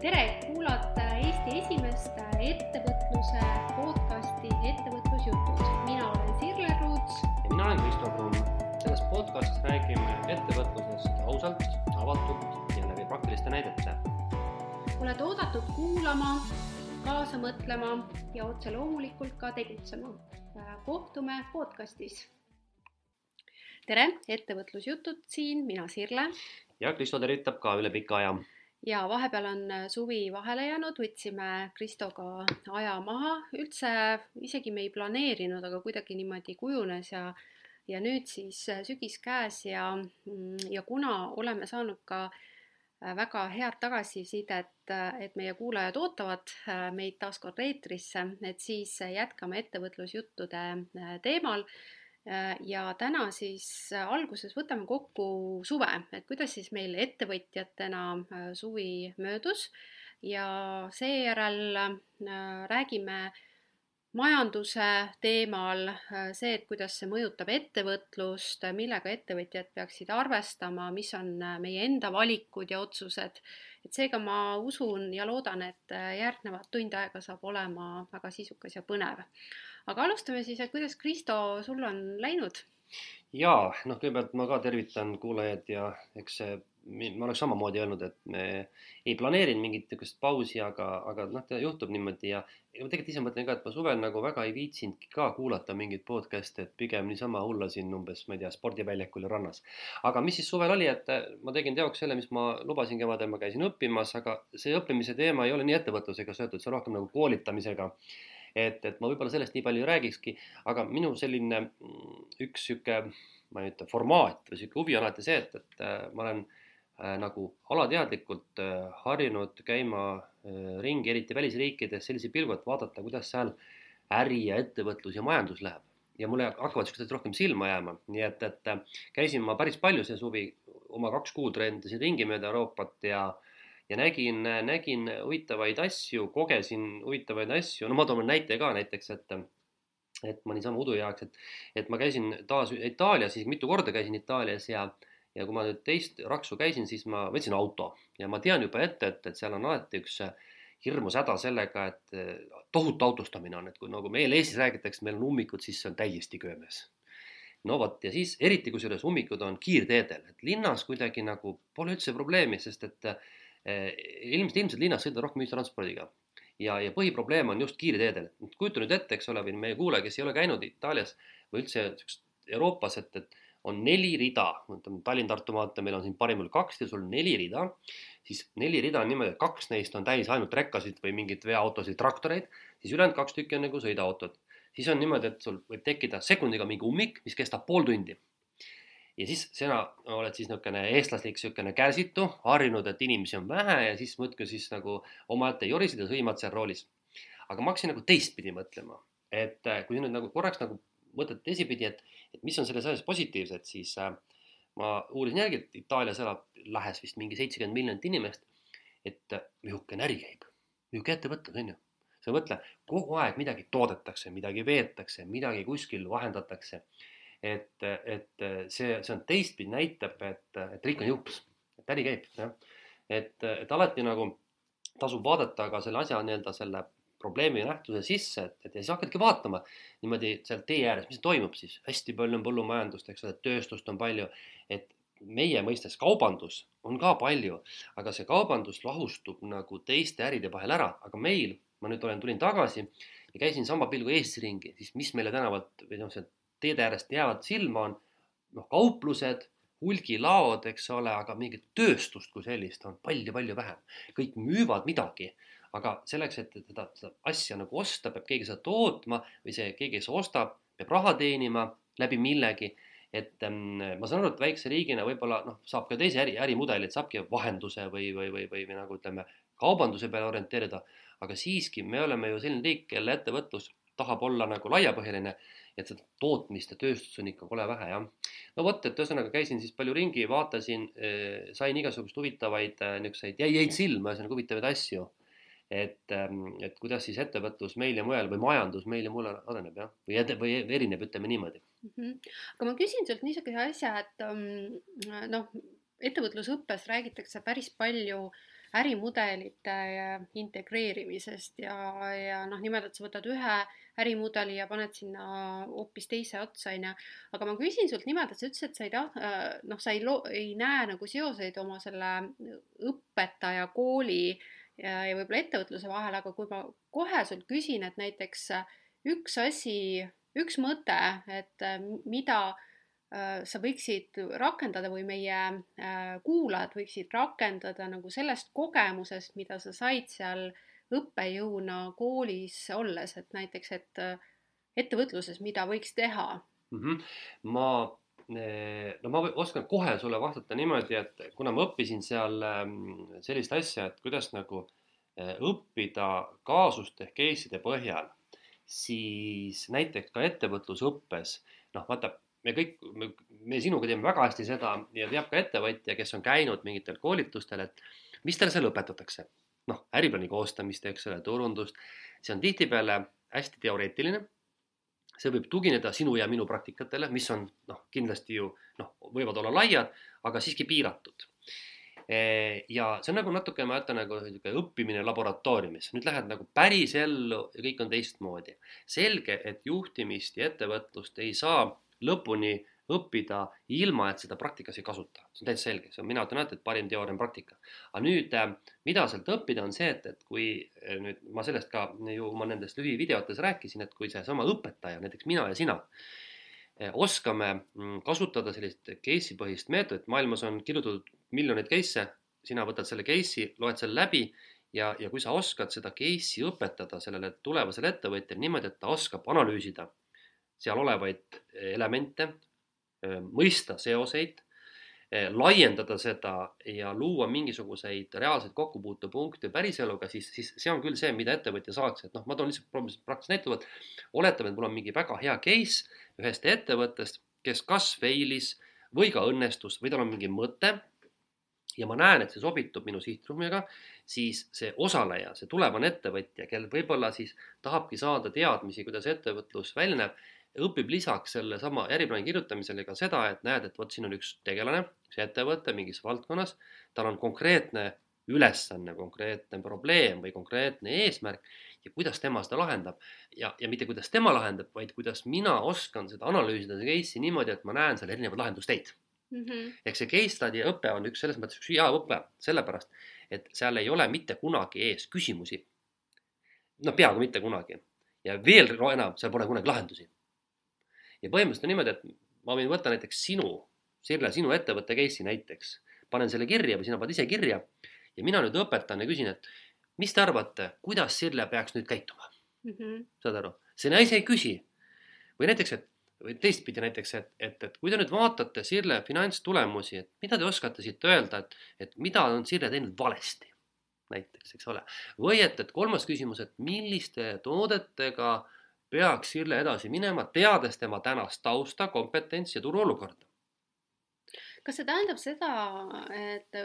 tere, kuulate Eesti esimest ettevõtluse podcasti Ettevõtlusjutud. mina olen Sirle Ruuts. ja mina olen Kristo Kruun. selles podcastis räägime ettevõtlusest ausalt, avatult ja läbi praktiliste näidete. oled oodatud kuulama, kaasa mõtlema ja otse loomulikult ka tegutsema. kohtume podcastis. tere, Ettevõtlusjutud siin, mina Sirle. ja Kristo tervitab ka üle pika aja ja vahepeal on suvi vahele jäänud, võtsime Kristoga aja maha, üldse isegi me ei planeerinud, aga kuidagi niimoodi kujunes ja ja nüüd siis sügis käes ja, ja kuna oleme saanud ka väga head tagasisidet, et meie kuulajad ootavad meid taas kord eetrisse, et siis jätkame ettevõtlusjuttude teemal ja täna siis alguses võtame kokku suve, et kuidas siis meil ettevõtjatena suvi möödus ja seejärel räägime majanduse teemal, see, et kuidas see mõjutab ettevõtlust, millega ettevõtjad peaksid arvestama, mis on meie enda valikud ja otsused. et seega ma usun ja loodan, et järgnevad tund aega saab olema väga sisukas ja põnev aga alustame siis, et kuidas Kristo, sul on läinud? jaa, noh, kõigepealt ma ka tervitan kuulajaid ja eks see, ma oleks samamoodi öelnud, et me ei planeerinud mingit niisugust pausi, aga, aga noh, ta juhtub niimoodi ja, ja ma tegelikult ise mõtlen ka, et ma suvel nagu väga ei viitsinudki ka kuulata mingit podcast'i, et pigem niisama hullasin umbes, ma ei tea, spordiväljakul ja rannas. aga mis siis suvel oli, et ma tegin teoks selle, mis ma lubasin kevadel, ma käisin õppimas, aga see õppimise teema ei ole nii ettevõtlusega seotud, see on rohkem nagu koolitamisega et, et ma võib-olla sellest nii palju ei räägikski, aga minu selline üks sihuke, ma ei ütle formaat või sihuke huvi on alati see, et, et ma olen äh, nagu alateadlikult äh, harjunud käima äh, ringi, eriti välisriikides sellise pilgu, et vaadata, kuidas seal äri ja ettevõtlus ja majandus läheb. ja mulle hakkavad siuksed rohkem silma jääma, nii et, et käisin ma päris palju see suvi, oma kaks kuud rendasin ringi mööda Euroopat ja ja nägin, nägin huvitavaid asju, kogesin huvitavaid asju, no ma toon näite ka näiteks, et et ma niisama udu jaoks, et, et ma käisin taas Itaalias, isegi mitu korda käisin Itaalias ja, ja kui ma nüüd teist raksu käisin, siis ma võtsin auto. Ja ma tean juba ette, et, et seal on alati üks hirmus häda sellega, et tohutu autostamine on, et kui nagu meil Eestis räägitakse, meil on ummikud, siis see on täiesti köömes. No vot, ja siis eriti kusjuures ummikud on kiirteedel, et linnas kuidagi nagu pole üldse probleemi, sest et Eh, ilmselt, ilmselt linnas sõita rohkem ühistranspordiga. ja, ja põhiprobleem on just kiirteedel. kujuta nüüd ette, eks ole, või meie kuulaja, kes ei ole käinud Itaalias või üldse Euroopas, et, et on neli rida, ütleme Tallinn-Tartu maantee, meil on siin parimal kaks ja sul on neli rida, siis neli rida on niimoodi, et kaks neist on täis ainult rekkasid või mingeid veoautosid, traktoreid, siis ülejäänud kaks tükki on nagu sõidaautod. siis on niimoodi, et sul võib tekkida sekundiga mingi ummik, mis kestab pool tundi ja siis sina oled siis niisugune eestlaslik, niisugune kärsitu, harjunud, et inimesi on vähe ja siis muudkui siis nagu omaette jorised ja sõimad seal roolis. aga ma hakkasin nagu teistpidi mõtlema, et äh, kui nüüd nagu korraks nagu mõtled teisipidi, et, et mis on selles asjas positiivset, siis äh, ma uurisin järgi, et Itaalias elab lähes vist mingi seitsekümmend miljonit inimest. et äh, niisugune äri käib, niisugune ettevõtlus on ju sa mõtle, kogu aeg midagi toodetakse, midagi veetakse, midagi kuskil vahendatakse et, et see, see on teistpidi näitab, et, et riik on jõukas, et äri käib, jah. et, et alati nagu tasub vaadata ka selle asja nii-öelda selle probleemi nähtuse sisse, et, et ja siis hakkadki vaatama niimoodi seal tee ääres, mis toimub siis, hästi palju on põllumajandust, eks ole, tööstust on palju, et meie mõistes kaubandus on ka palju, aga see kaubandus lahustub nagu teiste äride vahel ära, aga meil, ma nüüd olen, tulin tagasi ja käisin sama pilgu Eestis ringi, siis mis meile tänavalt või noh, see teede äärest jäävad silma, on noh, kauplused, hulgilaod, eks ole, aga mingit tööstust kui sellist on palju-palju vähem. kõik müüvad midagi, aga selleks, et seda, seda asja nagu osta, peab keegi seda tootma või see keegi, kes ostab, peab raha teenima läbi millegi. et ähm, ma saan aru, et väikse riigina võib-olla noh, saab ka teisi äri, ärimudeleid, saabki vahenduse või, või, või, või, või nagu ütleme, kaubanduse peale orienteerida. aga siiski, me oleme ju selline riik, kelle ettevõtlus tahab olla nagu laiapõhjaline et seda tootmist ja tööstust on ikka kole vähe jah. no vot, et ühesõnaga käisin siis palju ringi, vaatasin, eh, sain igasuguseid huvitavaid eh, niisuguseid, jäid silma ühesõnaga huvitavaid asju. et, ehm, et kuidas siis ettevõtlus meil ja mujal või majandus meil ja mujal areneb jah, või, või erineb, ütleme niimoodi mm. -hmm. aga ma küsin sult niisuguse asja, et um, noh, ettevõtlusõppes räägitakse päris palju ärimudelite integreerimisest ja, ja noh, niimoodi, et sa võtad ühe ärimudeli ja paned sinna hoopis teise otsa, onju. aga ma küsin sult nimelt, et sa ütlesid, et sa ei taha, noh, sa ei loo-, ei näe nagu seoseid oma selle õpetaja, kooli ja, ja võib-olla ettevõtluse vahel, aga kui ma kohe sult küsin, et näiteks üks asi, üks mõte, et mida Äh, sa võiksid rakendada või meie äh, kuulajad võiksid rakendada nagu sellest kogemusest, mida sa said seal õppejõuna koolis olles, et näiteks, et äh, ettevõtluses, mida võiks teha mm? -hmm. ma, no ma oskan kohe sulle vastata niimoodi, et kuna ma õppisin seal ähm, sellist asja, et kuidas nagu õppida kaasuste ehk case'ide põhjal, siis näiteks ka ettevõtlusõppes, noh, vaata me kõik, me, me sinuga teeme väga hästi seda ja teab ka ettevõtja, kes on käinud mingitel koolitustel, et mis teile seal õpetatakse. noh, äriplaani koostamist, eks ole, turundust, see on tihtipeale hästi teoreetiline. see võib tugineda sinu ja minu praktikatele, mis on noh, kindlasti ju noh, võivad olla laiad, aga siiski piiratud ja see on nagu natuke, ma ütlen nagu sihuke õppimine laboratooriumis, nüüd lähed nagu päris ellu ja kõik on teistmoodi. selge, et juhtimist ja ettevõtlust ei saa lõpuni õppida, ilma et seda praktikas ei kasuta. see on täitsa selge, see on, mina ütlen alati, et parim teooria on praktika. aga nüüd, äh, mida sealt õppida, on see, et, et kui äh, nüüd ma sellest ka ju oma nendes lühivideotes rääkisin, et kui seesama õpetaja, näiteks mina ja sina, äh, oskame mm, kasutada sellist case'i põhist meetodit, maailmas on kirjutatud miljoneid case'e, sina võtad selle case'i, loed selle läbi ja, ja kui sa oskad seda case'i õpetada sellele tulevasele ettevõtjale niimoodi, et ta oskab analüüsida seal olevaid eh, elemente, eh, mõista seoseid, eh, laiendada seda ja luua mingisuguseid reaalseid kokkupuutepunkte päriseluga, siis, siis see on küll see, mida ettevõtja saaks, et noh, ma toon lihtsalt praktiliselt näite, et oletame, et mul on mingi väga hea case ühest ettevõttest, kes kas failis või ka õnnestus või tal on mingi mõte ja ma näen, et see sobitub minu sihtrühmaga, siis see osaleja, see tulevane ettevõtja, kel võib-olla siis tahabki saada teadmisi, kuidas ettevõtlus välja näeb õpib lisaks sellesama äriplaani kirjutamisele ka seda, et näed, et vot siin on üks tegelane, üks ettevõte mingis valdkonnas, tal on konkreetne ülesanne, konkreetne probleem või konkreetne eesmärk ja kuidas tema seda lahendab. ja, ja mitte kuidas tema lahendab, vaid kuidas mina oskan seda analüüsida, seda case'i niimoodi, et ma näen seal erinevaid lahendusteid mm. -hmm. ehk see case study õpe on üks selles mõttes üks hea õpe, sellepärast et seal ei ole mitte kunagi ees küsimusi. no peaaegu mitte kunagi ja veel enam, seal pole kunagi lahendusi ja põhimõtteliselt on niimoodi, et ma võin võtta näiteks sinu, Sirle, sinu ettevõtte case'i näiteks, panen selle kirja või sina paned ise kirja ja mina nüüd õpetan ja küsin, et mis te arvate, kuidas Sirle peaks nüüd käituma mm? -hmm. saad aru, see naise ei küsi. või näiteks, et või teistpidi näiteks, et, et, et kui te nüüd vaatate Sirle finantstulemusi, et mida te oskate siit öelda, et, et mida on Sirle teinud valesti näiteks, eks ole. või et, et kolmas küsimus, et milliste toodetega äh, peaks Sirle edasi minema, teades tema tänast tausta, kompetentsi ja turuolukorda kas see tähendab seda, et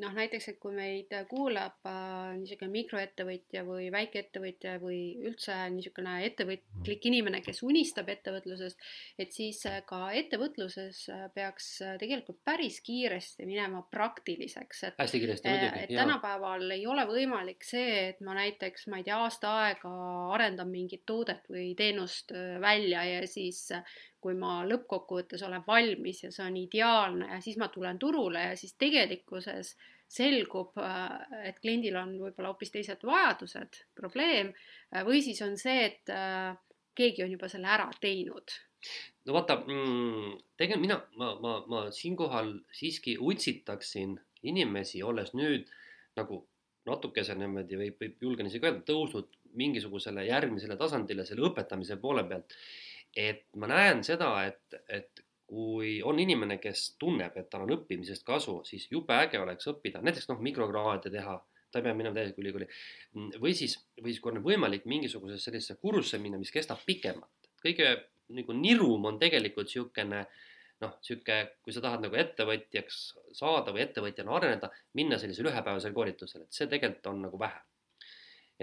noh, näiteks, et kui meid kuulab äh, niisugune mikroettevõtja või väikeettevõtja või üldse niisugune ettevõtlik inimene, kes unistab ettevõtlusest, et siis äh, ka ettevõtluses äh, peaks tegelikult päris kiiresti minema praktiliseks, et hästi kiiresti muidugi. et tänapäeval ei ole võimalik see, et ma näiteks, ma ei tea, aasta aega arendan mingit toodet või teenust välja ja siis kui ma lõppkokkuvõttes olen valmis ja see on ideaalne ja siis ma tulen turule ja siis tegelikkuses selgub, äh, et kliendil on võib-olla hoopis teised vajadused, probleem, äh, või siis on see, et äh, keegi on juba selle ära teinud. no vaata mm,, tegelikult mina, ma, ma, ma siinkohal siiski utsitaksin inimesi, olles nüüd nagu natukese niimoodi võib, võib julgen isegi öelda, tõusnud mingisugusele järgmisele tasandile selle õpetamise poole pealt et ma näen seda, et, et kui on inimene, kes tunneb, et tal on õppimisest kasu, siis jube äge oleks õppida, näiteks noh, mikrokraade teha, ta ei pea minema täielikult ülikooli. või siis, või siis kui on võimalik mingisugusesse sellisesse kursusse minna, mis kestab pikemalt. kõige nagu nirum on tegelikult niisugune noh, sihuke, kui sa tahad nagu ettevõtjaks saada või ettevõtjana areneda, minna sellisele ühepäevasele koolitusele, et see tegelikult on nagu vähe.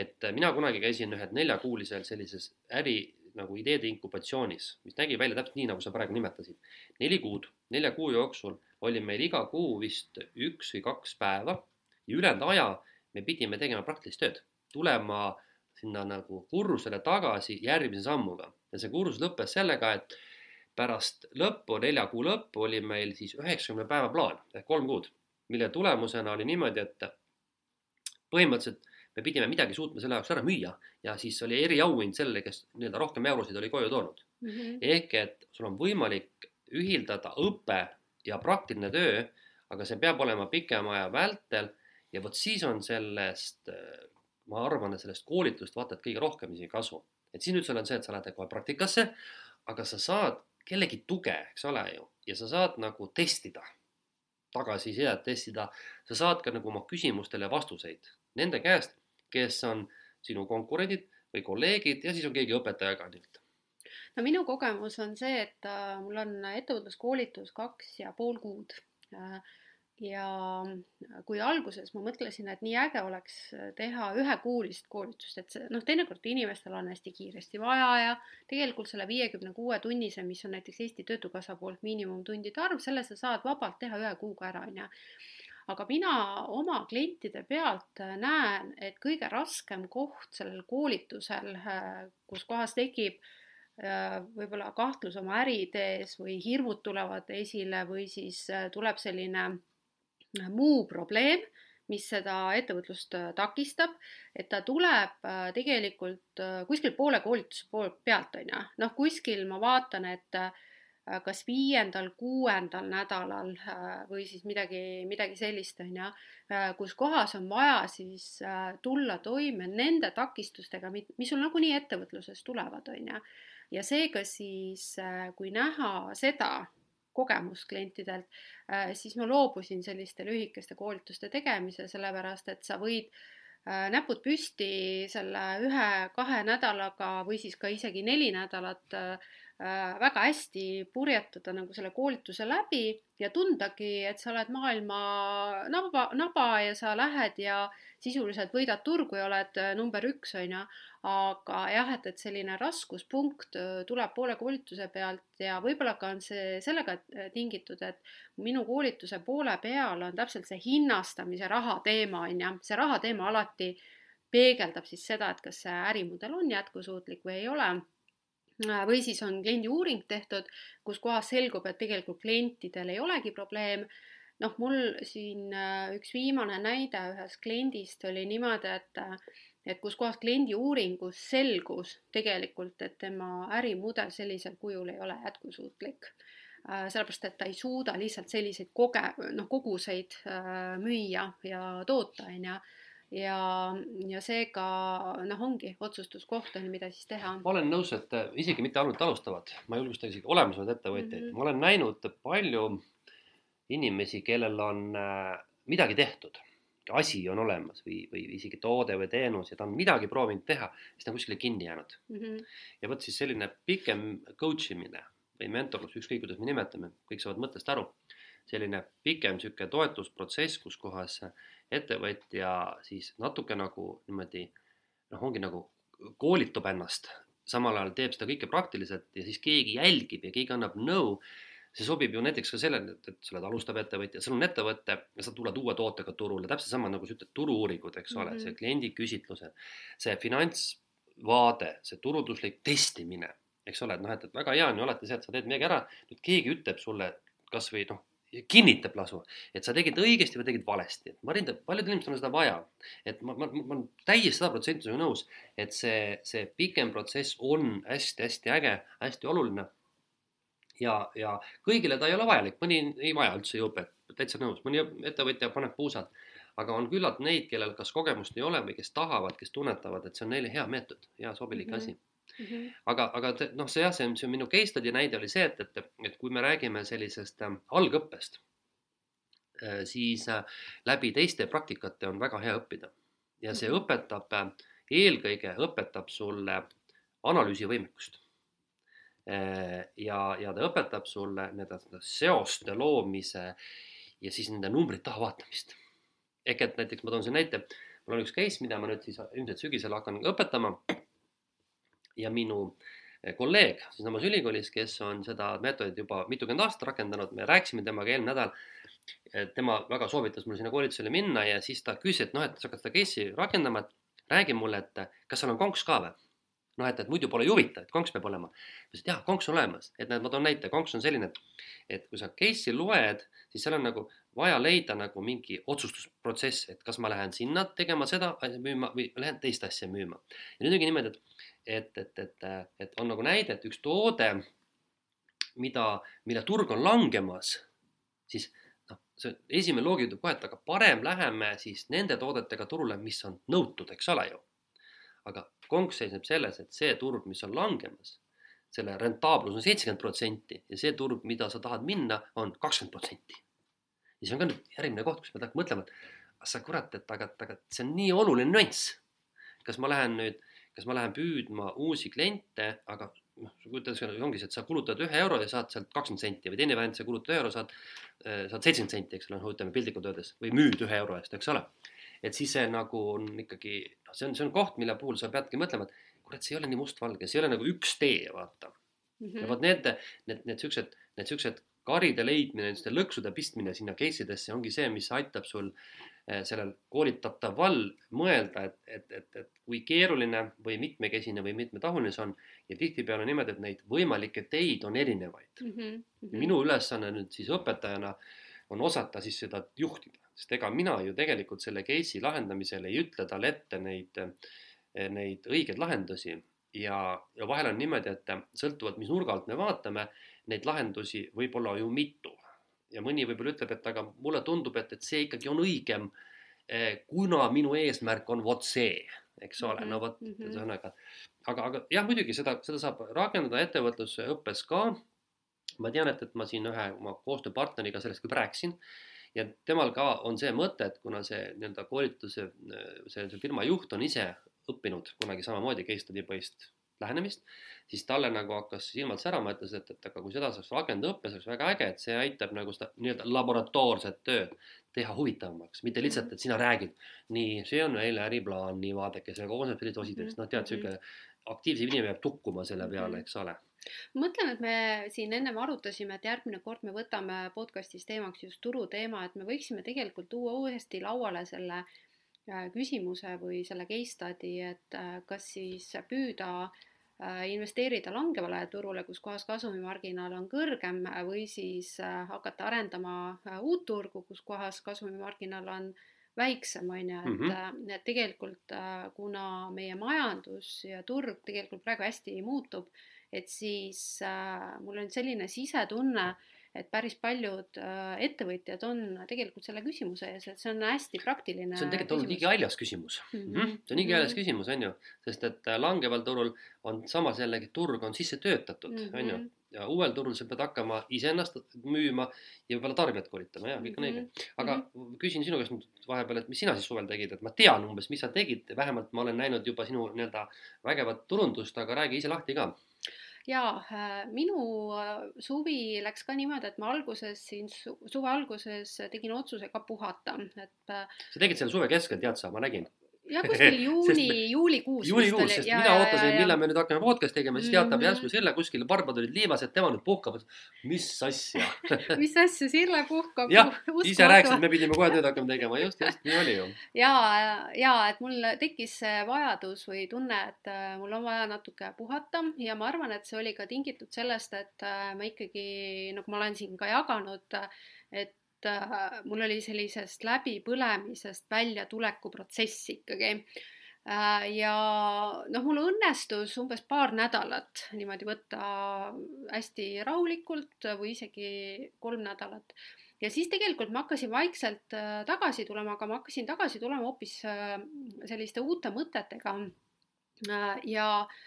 et mina kunagi käisin ühed neljakuulisel sellises äri nagu ideede inkubatsioonis, mis nägi välja täpselt nii, nagu sa praegu nimetasid. neli kuud, nelja kuu jooksul oli meil iga kuu vist üks või kaks päeva ja ülejäänud aja me pidime tegema praktilist tööd, tulema sinna nagu kursusele tagasi järgmise sammuga ja see kursus lõppes sellega, et pärast lõppu, nelja kuu lõppu oli meil siis üheksakümne päeva plaan ehk kolm kuud, mille tulemusena oli niimoodi, et põhimõtteliselt me pidime midagi suutma selle jaoks ära müüa ja siis oli eriauhind sellele, kes nii-öelda rohkem eurosid oli koju toonud mm. -hmm. ehk et sul on võimalik ühildada õpe ja praktiline töö, aga see peab olema pikema aja vältel ja vot siis on sellest, ma arvan, et sellest koolitust vaata et kõige rohkem isegi kasu. et siin üldse on see, et sa lähed kohe praktikasse, aga sa saad kellegi tuge, eks ole ju, ja sa saad nagu testida, tagasisidet testida, sa saad ka nagu oma küsimustele vastuseid nende käest, kes on sinu konkurendid või kolleegid ja siis on keegi õpetaja ka nii-öelda no minu kogemus on see, et äh, mul on ettevõtluskoolitus kaks ja pool kuud. Äh, ja kui alguses ma mõtlesin, et nii äge oleks teha ühekuulist koolitust, et see noh, teinekord inimestel on hästi kiiresti vaja ja tegelikult selle viiekümne kuue tunnise, mis on näiteks Eesti Töötukassa poolt miinimumtundide arv, selle sa saad vabalt teha ühe kuuga ära, on ju aga mina oma klientide pealt näen, et kõige raskem koht sellel koolitusel, kus kohas tekib võib-olla kahtlus oma äriidees või hirmud tulevad esile või siis tuleb selline muu probleem, mis seda ettevõtlust äh, takistab, et ta tuleb äh, tegelikult äh, kuskil poole koolituse poolt pealt, on ju. noh, kuskil ma vaatan, et kas viiendal, kuuendal nädalal või siis midagi, midagi sellist, on ju, kus kohas on vaja siis tulla toime nende takistustega, mis sul nagunii ettevõtluses tulevad, on ju. ja seega siis, kui näha seda, kogemus klientidelt, äh, siis ma loobusin selliste lühikeste koolituste tegemise, sellepärast et sa võid äh, näpud püsti selle ühe-kahe nädalaga või siis ka isegi neli nädalat äh, väga hästi purjetada nagu selle koolituse läbi ja tundagi, et sa oled maailma naba, naba ja sa lähed ja sisuliselt võidad turgu ja oled number üks, on ju. Aga jah, et, et selline raskuspunkt tuleb poole koolituse pealt ja võib-olla ka on see sellega tingitud, et minu koolituse poole peal on täpselt see hinnastamise raha teema, on ju, see raha teema alati peegeldab siis seda, et kas see ärimudel on jätkusuutlik või ei ole või siis on kliendi uuring tehtud, kus kohas selgub, et tegelikult klientidel ei olegi probleem. noh, mul siin üks viimane näide ühest kliendist oli niimoodi, et et kus kohas kliendi uuringus selgus tegelikult, et tema ärimudel sellisel kujul ei ole jätkusuutlik. Äh, sellepärast, et ta ei suuda lihtsalt selliseid koge-, noh, koguseid äh, müüa ja toota, on ju ja, ja seega noh, ongi otsustuskoht on, mida siis teha. ma olen nõus, et äh, isegi mitte ainult alustavad, ma julgustan isegi olemasolevaid ettevõtjaid mm, -hmm. ma olen näinud palju inimesi, kellel on midagi tehtud asi on olemas või, või isegi toode või teenus ja ta on midagi proovinud teha, siis ta on kuskile kinni jäänud mm. -hmm. ja vot siis selline pikem coach imine või mentorlus, ükskõik kuidas me nimetame, kõik saavad mõttest aru, selline pikem niisugune toetusprotsess, kus kohas ettevõtja siis natuke nagu niimoodi noh, ongi nagu koolitab ennast, samal ajal teeb seda kõike praktiliselt ja siis keegi jälgib ja keegi annab nõu. See sobib ju näiteks ka sellele, et, et sa oled alustav ettevõtja, sul on ettevõte ja sa tuled uue tootega turule, täpselt sama nagu sa ütled, turu-uuringud, eks ole mm, -hmm. see kliendi küsitlused, see finantsvaade, see turunduslik testimine, eks ole, et noh, et, et väga hea on ju alati see, et sa teed midagi ära, nüüd keegi ütleb sulle kasvõi noh, kinnitab lausa, et sa tegid õigesti või tegid valesti. ma arvan, et paljudel inimestel on seda vaja. et ma, ma, ma olen täiesti sada protsenti sinuga nõus, et see, see pikem protsess on hästi-hästi äge, hästi oluline ja, ja kõigile ta ei ole vajalik, mõni ei vaja üldse jõupet, täitsa nõus, mõni ettevõtja paneb puusad, aga on küllalt neid, kellel kas kogemust ei ole või kes tahavad, kes tunnetavad, et see on neile hea meetod, hea sobilik mm -hmm. asi Mm -hmm. aga, aga noh, see jah, see on, see minu case study näide oli see, et, et, et kui me räägime sellisest äh, algõppest äh,, siis äh, läbi teiste praktikate on väga hea õppida ja see mm -hmm. õpetab äh,, eelkõige õpetab sulle analüüsivõimekust Äh, ja, ja ta õpetab sulle nende seoste loomise ja siis nende numbrite taha vaatamist. ehk et näiteks ma toon siin näite, mul on üks case, mida ma nüüd siis ilmselt sügisel hakkan õpetama. Ja minu äh, kolleeg siinsamas ülikoolis, kes on seda meetodit juba mitukümmend aastat rakendanud, me rääkisime temaga eelmine nädal tema väga soovitas mul sinna koolitusele minna ja siis ta küsis, et noh, et sa hakkad seda case'i rakendama, et räägi mulle, et kas seal on konks ka või? noh, et, et muidu pole ju huvitav, et konks peab olema. ma ütlesin, et jah, konks on olemas, et näed, ma toon näite, konks on selline, et, et kui sa case'i loed, siis seal on nagu vaja leida nagu mingi otsustusprotsess, et kas ma lähen sinna tegema seda müüma või lähen teist asja müüma. ja nüüd ongi niimoodi, et, et, et, et, et on nagu näide, et üks toode, mida, mille turg on langemas, siis noh, see esimene loogika ütleb kohe, et aga parem läheme siis nende toodetega turule, mis on nõutud, eks ole ju. aga konks seisneb selles, et see turg, mis on langemas, selle rentaablus on seitsekümmend protsenti ja see turg, mida sa tahad minna, on kakskümmend protsenti. ja see on ka nüüd järgmine koht, kus me hakkame mõtlema, et ah sa kurat, et aga, aga see on nii oluline nüanss. kas ma lähen nüüd, kas ma lähen püüdma uusi kliente, aga noh, kujutad ette, ongi see, et sa kulutad ühe euro ja saad sealt kakskümmend senti või teine variant, sa kulutad ühe euro, saad, saad seitsekümmend senti, eks ole, noh ütleme piltlikult öeldes või müüd ühe euro eest, eks ole et siis see nagu on ikkagi, noh, see on, see on koht, mille puhul sa peadki mõtlema, et kurat, see ei ole nii mustvalge, see ei ole nagu üks tee, vaata mm. -hmm. ja vot need, need, need siuksed, need siuksed karide leidmine, niisuguste lõksude pistmine sinna case idesse ongi see, mis aitab sul eh, sellel koolitataval mõelda, et, et, et, et kui keeruline või mitmekesine või mitmetahuline see on. ja tihtipeale niimoodi, et neid võimalikke teid on erinevaid mm. -hmm. minu ülesanne nüüd siis õpetajana on osata siis seda juhtida sest ega mina ju tegelikult selle case'i lahendamisel ei ütle talle ette neid, neid õigeid lahendusi ja, ja vahel on niimoodi, et sõltuvalt, mis nurga alt me vaatame, neid lahendusi võib olla ju mitu. Ja mõni võib-olla ütleb, et aga mulle tundub, et, et see ikkagi on õigem, eh, kuna minu eesmärk on vot see, eks ole mm, -hmm. no vot mm -hmm., ühesõnaga. aga, aga jah, muidugi seda, seda saab rakendada ettevõtlusõppes ka. ma tean, et, et ma siin ühe oma koostööpartneriga sellest küll rääkisin ja temal ka on see mõte, et kuna see nii-öelda koolituse, see, see firma juht on ise õppinud kunagi samamoodi case study based lähenemist, siis talle nagu hakkas silmad särama, ütles, et, et aga kui seda saaks rakendada õppes, oleks väga äge, et see aitab nagu seda nii-öelda laboratoorset tööd teha huvitavamaks, mitte lihtsalt, et sina räägid. nii, see on meil äriplaan, nii vaadake, see koosneb sellist osidest, noh, tead, sihuke aktiivsem inimene jääb tukkuma selle peale, eks ole. Mõtlen, et me siin ennem arutasime, et järgmine kord me võtame podcast'is teemaks just turuteema, et me võiksime tegelikult tuua uuesti lauale selle äh, küsimuse või selle case study, et äh, kas siis püüda äh, investeerida langevale turule, kus kohas kasumimarginaal on kõrgem või siis hakata arendama uut turgu, kus kohas kasumimarginaal on väiksem, on ju, et mm, -hmm. et tegelikult kuna meie majandus ja turg tegelikult praegu hästi muutub et siis äh, mul on selline sisetunne, et päris paljud äh, ettevõtjad on tegelikult selle küsimuse ees, et see on hästi praktiline. see on tegelikult olnud igihaljas küsimus mm. -hmm. see on igihaljas mm -hmm. küsimus, on ju, sest et äh, langeval turul on samas jällegi turg on sisse töötatud mm, -hmm. on ju mhm. ja uuel turul sa pead hakkama iseennast müüma ja võib-olla tarbijat koolitama ja kõik on õige. Mhm. aga mm -hmm. küsin sinu käest nüüd vahepeal, et mis sina siis suvel tegid, et ma tean umbes, mis sa tegid, vähemalt ma olen näinud juba sinu nii-öelda vägevat turundust, aga räägi ise lahti ka jaa, äh, minu äh, suvi läks ka niimoodi, et ma alguses siin suve alguses tegin otsuse ka puhata, et. Äh, sa tegid selle suve keskel, tead sa, ma nägin jah, kuskil juuni, juulikuus. juulikuus, sest ja, mina ootasin, millal me nüüd hakkame podcast'i tegema, siis teatab mm -hmm. järsku Sirle kuskil barbad olid liivas, et tema nüüd puhkab. mis asja mis asja, Sirle puhkab. jah, ise rääkisid, me pidime kohe tööd hakkama tegema, just, just nii oli ju. ja, ja et mul tekkis vajadus või tunne, et äh, mul on vaja natuke puhata ja ma arvan, et see oli ka tingitud sellest, et äh, ma ikkagi nagu ma olen siin ka jaganud, et äh, mul oli sellisest läbipõlemisest väljatuleku protsess ikkagi äh,. ja noh, mul õnnestus umbes paar nädalat niimoodi võtta hästi rahulikult või isegi kolm nädalat ja siis tegelikult ma hakkasin vaikselt äh, tagasi tulema, aga ma hakkasin tagasi tulema hoopis selliste uute mõtetega ja äh,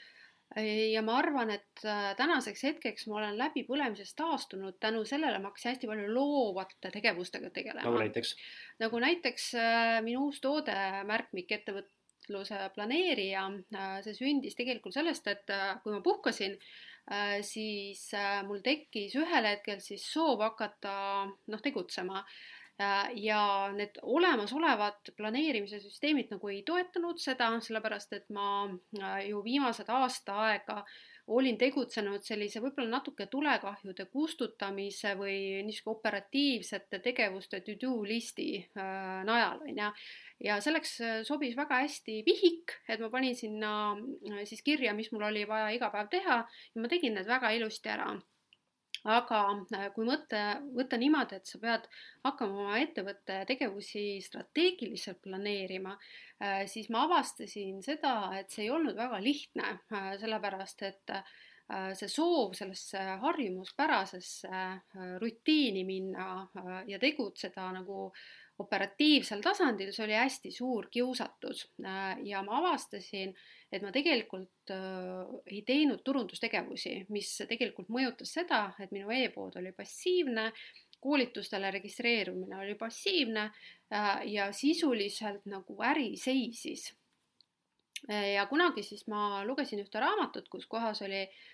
ja ma arvan, et äh, tänaseks hetkeks ma olen läbipõlemisest taastunud, tänu sellele ma hakkasin hästi palju loovate tegevustega tegelema. nagu näiteks? nagu näiteks äh, minu uus toode, märkmik ettevõtluse planeerija, äh, see sündis tegelikult sellest, et kui ma puhkasin, siis mul tekkis ühel hetkel siis soov hakata noh, tegutsema ja need olemasolevad planeerimise süsteemid nagu ei toetanud seda, sellepärast et ma äh, ju viimased aasta aega olin tegutsenud sellise võib-olla natuke tulekahjude kustutamise või niisuguse operatiivsete tegevuste to-do listi äh, najal, on ju. Ja selleks äh, sobis väga hästi vihik, et ma panin sinna äh, siis kirja, mis mul oli vaja iga päev teha ja ma tegin need väga ilusti ära aga äh, kui mõte, võtta niimoodi, et sa pead hakkama oma ettevõtte tegevusi strateegiliselt planeerima, siis ma avastasin seda, et see ei olnud väga lihtne, sellepärast et see soov sellesse harjumuspärasesse rutiini minna ja tegutseda nagu äh, operatiivsel tasandil see oli hästi suur kiusatus. Äh, ja ma avastasin, et ma tegelikult äh, ei teinud turundustegevusi, mis tegelikult mõjutas seda, et minu e-pood oli passiivne, koolitustele registreerumine oli passiivne äh, ja sisuliselt nagu äri seisis. ja kunagi siis ma lugesin ühte raamatut, kus kohas oli äh, Äh,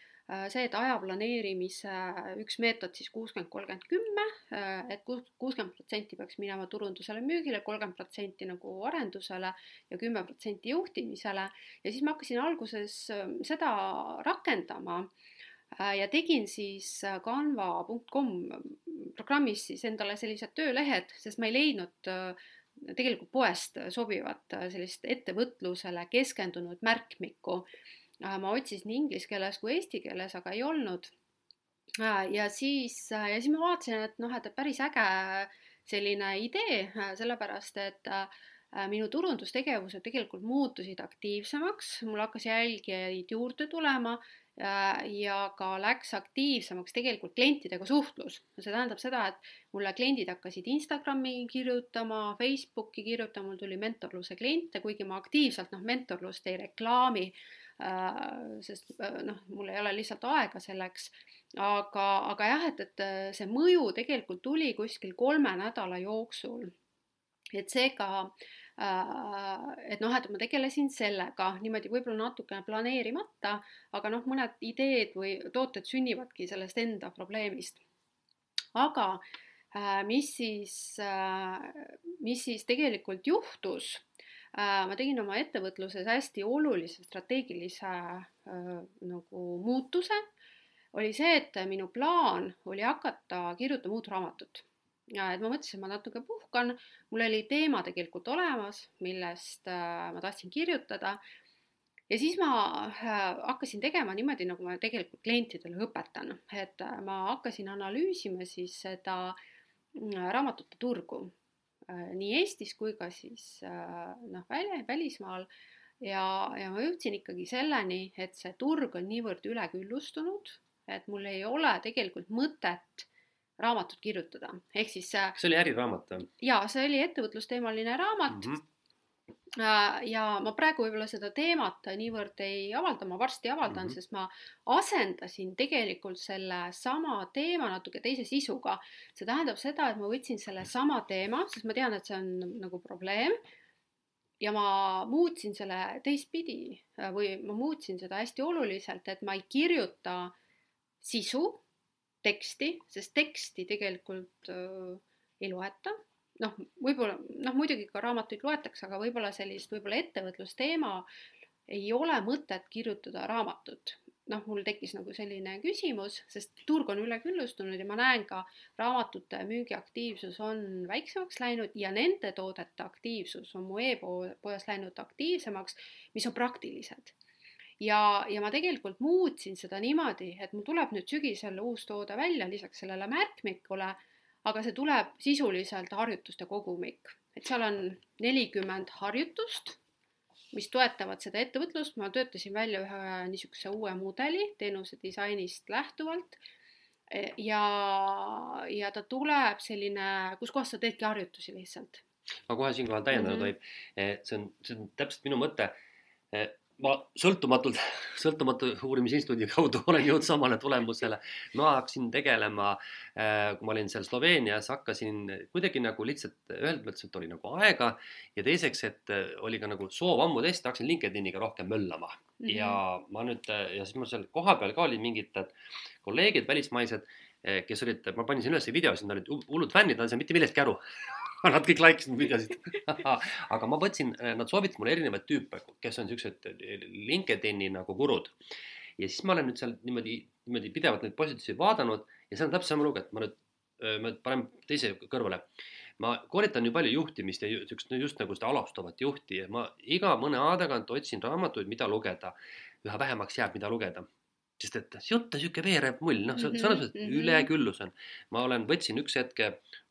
see, et aja planeerimise üks meetod siis kuuskümmend, kolmkümmend, kümme, äh, et kuuskümmend protsenti peaks minema turundusele, müügile, kolmkümmend protsenti nagu arendusele ja kümme protsenti juhtimisele. ja siis ma hakkasin alguses ähm, seda rakendama äh, ja tegin siis canva.com programmis siis endale sellised töölehed, sest ma ei leidnud tegelikult poest sobivat sellist ettevõtlusele keskendunud märkmikku Äh, ma otsisin inglise keeles kui eesti keeles, aga ei olnud. Äh, ja siis, äh, ja siis ma vaatasin, et noh, et päris äge selline idee, sellepärast et minu turundustegevused tegelikult muutusid aktiivsemaks, mul hakkas jälgijaid juurde tulema ja ka läks aktiivsemaks tegelikult klientidega suhtlus. see tähendab seda, et mulle kliendid hakkasid Instagrami kirjutama, Facebooki kirjutama, mul tuli mentorluse kliente, kuigi ma aktiivselt noh, mentorlust ei reklaami Äh, sest äh, noh, mul ei ole lihtsalt aega selleks. aga, aga jah, et, et äh, see mõju tegelikult tuli kuskil kolme nädala jooksul. et seega et noh, et ma tegelesin sellega niimoodi võib-olla natukene planeerimata, aga noh, mõned ideed või tooted sünnivadki sellest enda probleemist. aga mis siis, mis siis tegelikult juhtus Äh, ma tegin oma ettevõtluses hästi olulise strateegilise äh, nagu muutuse, oli see, et minu plaan oli hakata kirjutama uut raamatut. ja et ma mõtlesin, et ma natuke puhkan, mul oli teema tegelikult olemas, millest äh, ma tahtsin kirjutada. ja siis ma hakkasin tegema niimoodi, nagu ma tegelikult klientidele õpetan, et ma hakkasin analüüsima siis seda raamatute turgu Äh, nii Eestis kui ka siis äh, noh, välja, välismaal. ja, ja ma jõudsin ikkagi selleni, et see turg on niivõrd üleküllustunud, et mul ei ole tegelikult mõtet raamatut kirjutada, ehk siis. see oli äriraamat jaa, see oli ettevõtlusteemaline raamat mm. -hmm Äh, ja ma praegu võib-olla seda teemat niivõrd ei avalda, ma varsti avaldan mm, -hmm. sest ma asendasin tegelikult selle sama teema natuke teise sisuga. see tähendab seda, et ma võtsin selle sama teema, sest ma tean, et see on nagu probleem. ja ma muutsin selle teistpidi äh, või ma muutsin seda hästi oluliselt, et ma ei kirjuta sisu, teksti, sest teksti tegelikult äh, ei loeta noh, võib-olla noh, muidugi ka raamatuid loetakse, aga võib-olla sellist võib-olla ettevõtlusteema ei ole mõtet kirjutada raamatut. noh, mul tekkis nagu selline küsimus, sest turg on üleküllustunud ja ma näen ka raamatute müügiaktiivsus on väiksemaks läinud ja nende toodete aktiivsus on mu e-poes läinud aktiivsemaks, mis on praktilised ja, ja ma tegelikult muutsin seda niimoodi, et mul tuleb nüüd sügisel uus toode välja lisaks sellele märkmikule aga see tuleb sisuliselt harjutuste kogumik, et seal on nelikümmend harjutust, mis toetavad seda ettevõtlust, ma töötasin välja ühe niisuguse uue mudeli teenuse disainist lähtuvalt. ja, ja ta tuleb selline, kus kohas sa teedki harjutusi lihtsalt. ma kohe siinkohal täiendada tohib mm -hmm., see on, see on täpselt minu mõte ma sõltumatult, sõltumatu uurimisinstituudi kaudu olen jõudnud samale tulemusele. ma hakkasin tegelema, äh, kui ma olin seal Sloveenias, hakkasin kuidagi nagu lihtsalt ühelt poolt, et oli nagu aega ja teiseks, et äh, oli ka nagu soov ammu tõesti, hakkasin LinkedIniga rohkem möllama mm. -hmm. ja ma nüüd ja siis mul seal kohapeal ka olid mingid kolleegid välismaised, kes olid, ma panin sinna üles videosid, nad olid hullud fännid, nad ei saanud mitte millestki aru Nad kõik like isid mu videosid aga ma võtsin, nad soovitasid mulle erinevaid tüüpe, kes on siuksed LinkedIni nagu gurud. ja siis ma olen nüüd seal niimoodi, niimoodi pidevalt neid postitusi vaadanud ja seal on täpselt sama lugu, et ma nüüd, ma panen teise kõrvale. ma koolitan ju palju juhtimist ja siukest just nagu seda alustavat juhti ja ma iga mõne aja tagant otsin raamatuid, mida lugeda. üha vähemaks jääb, mida lugeda sest et jutt on sihuke veerev mull, noh, selles mõttes, et Mhm, mhm. üleküllus on. ma olen, võtsin üks hetk,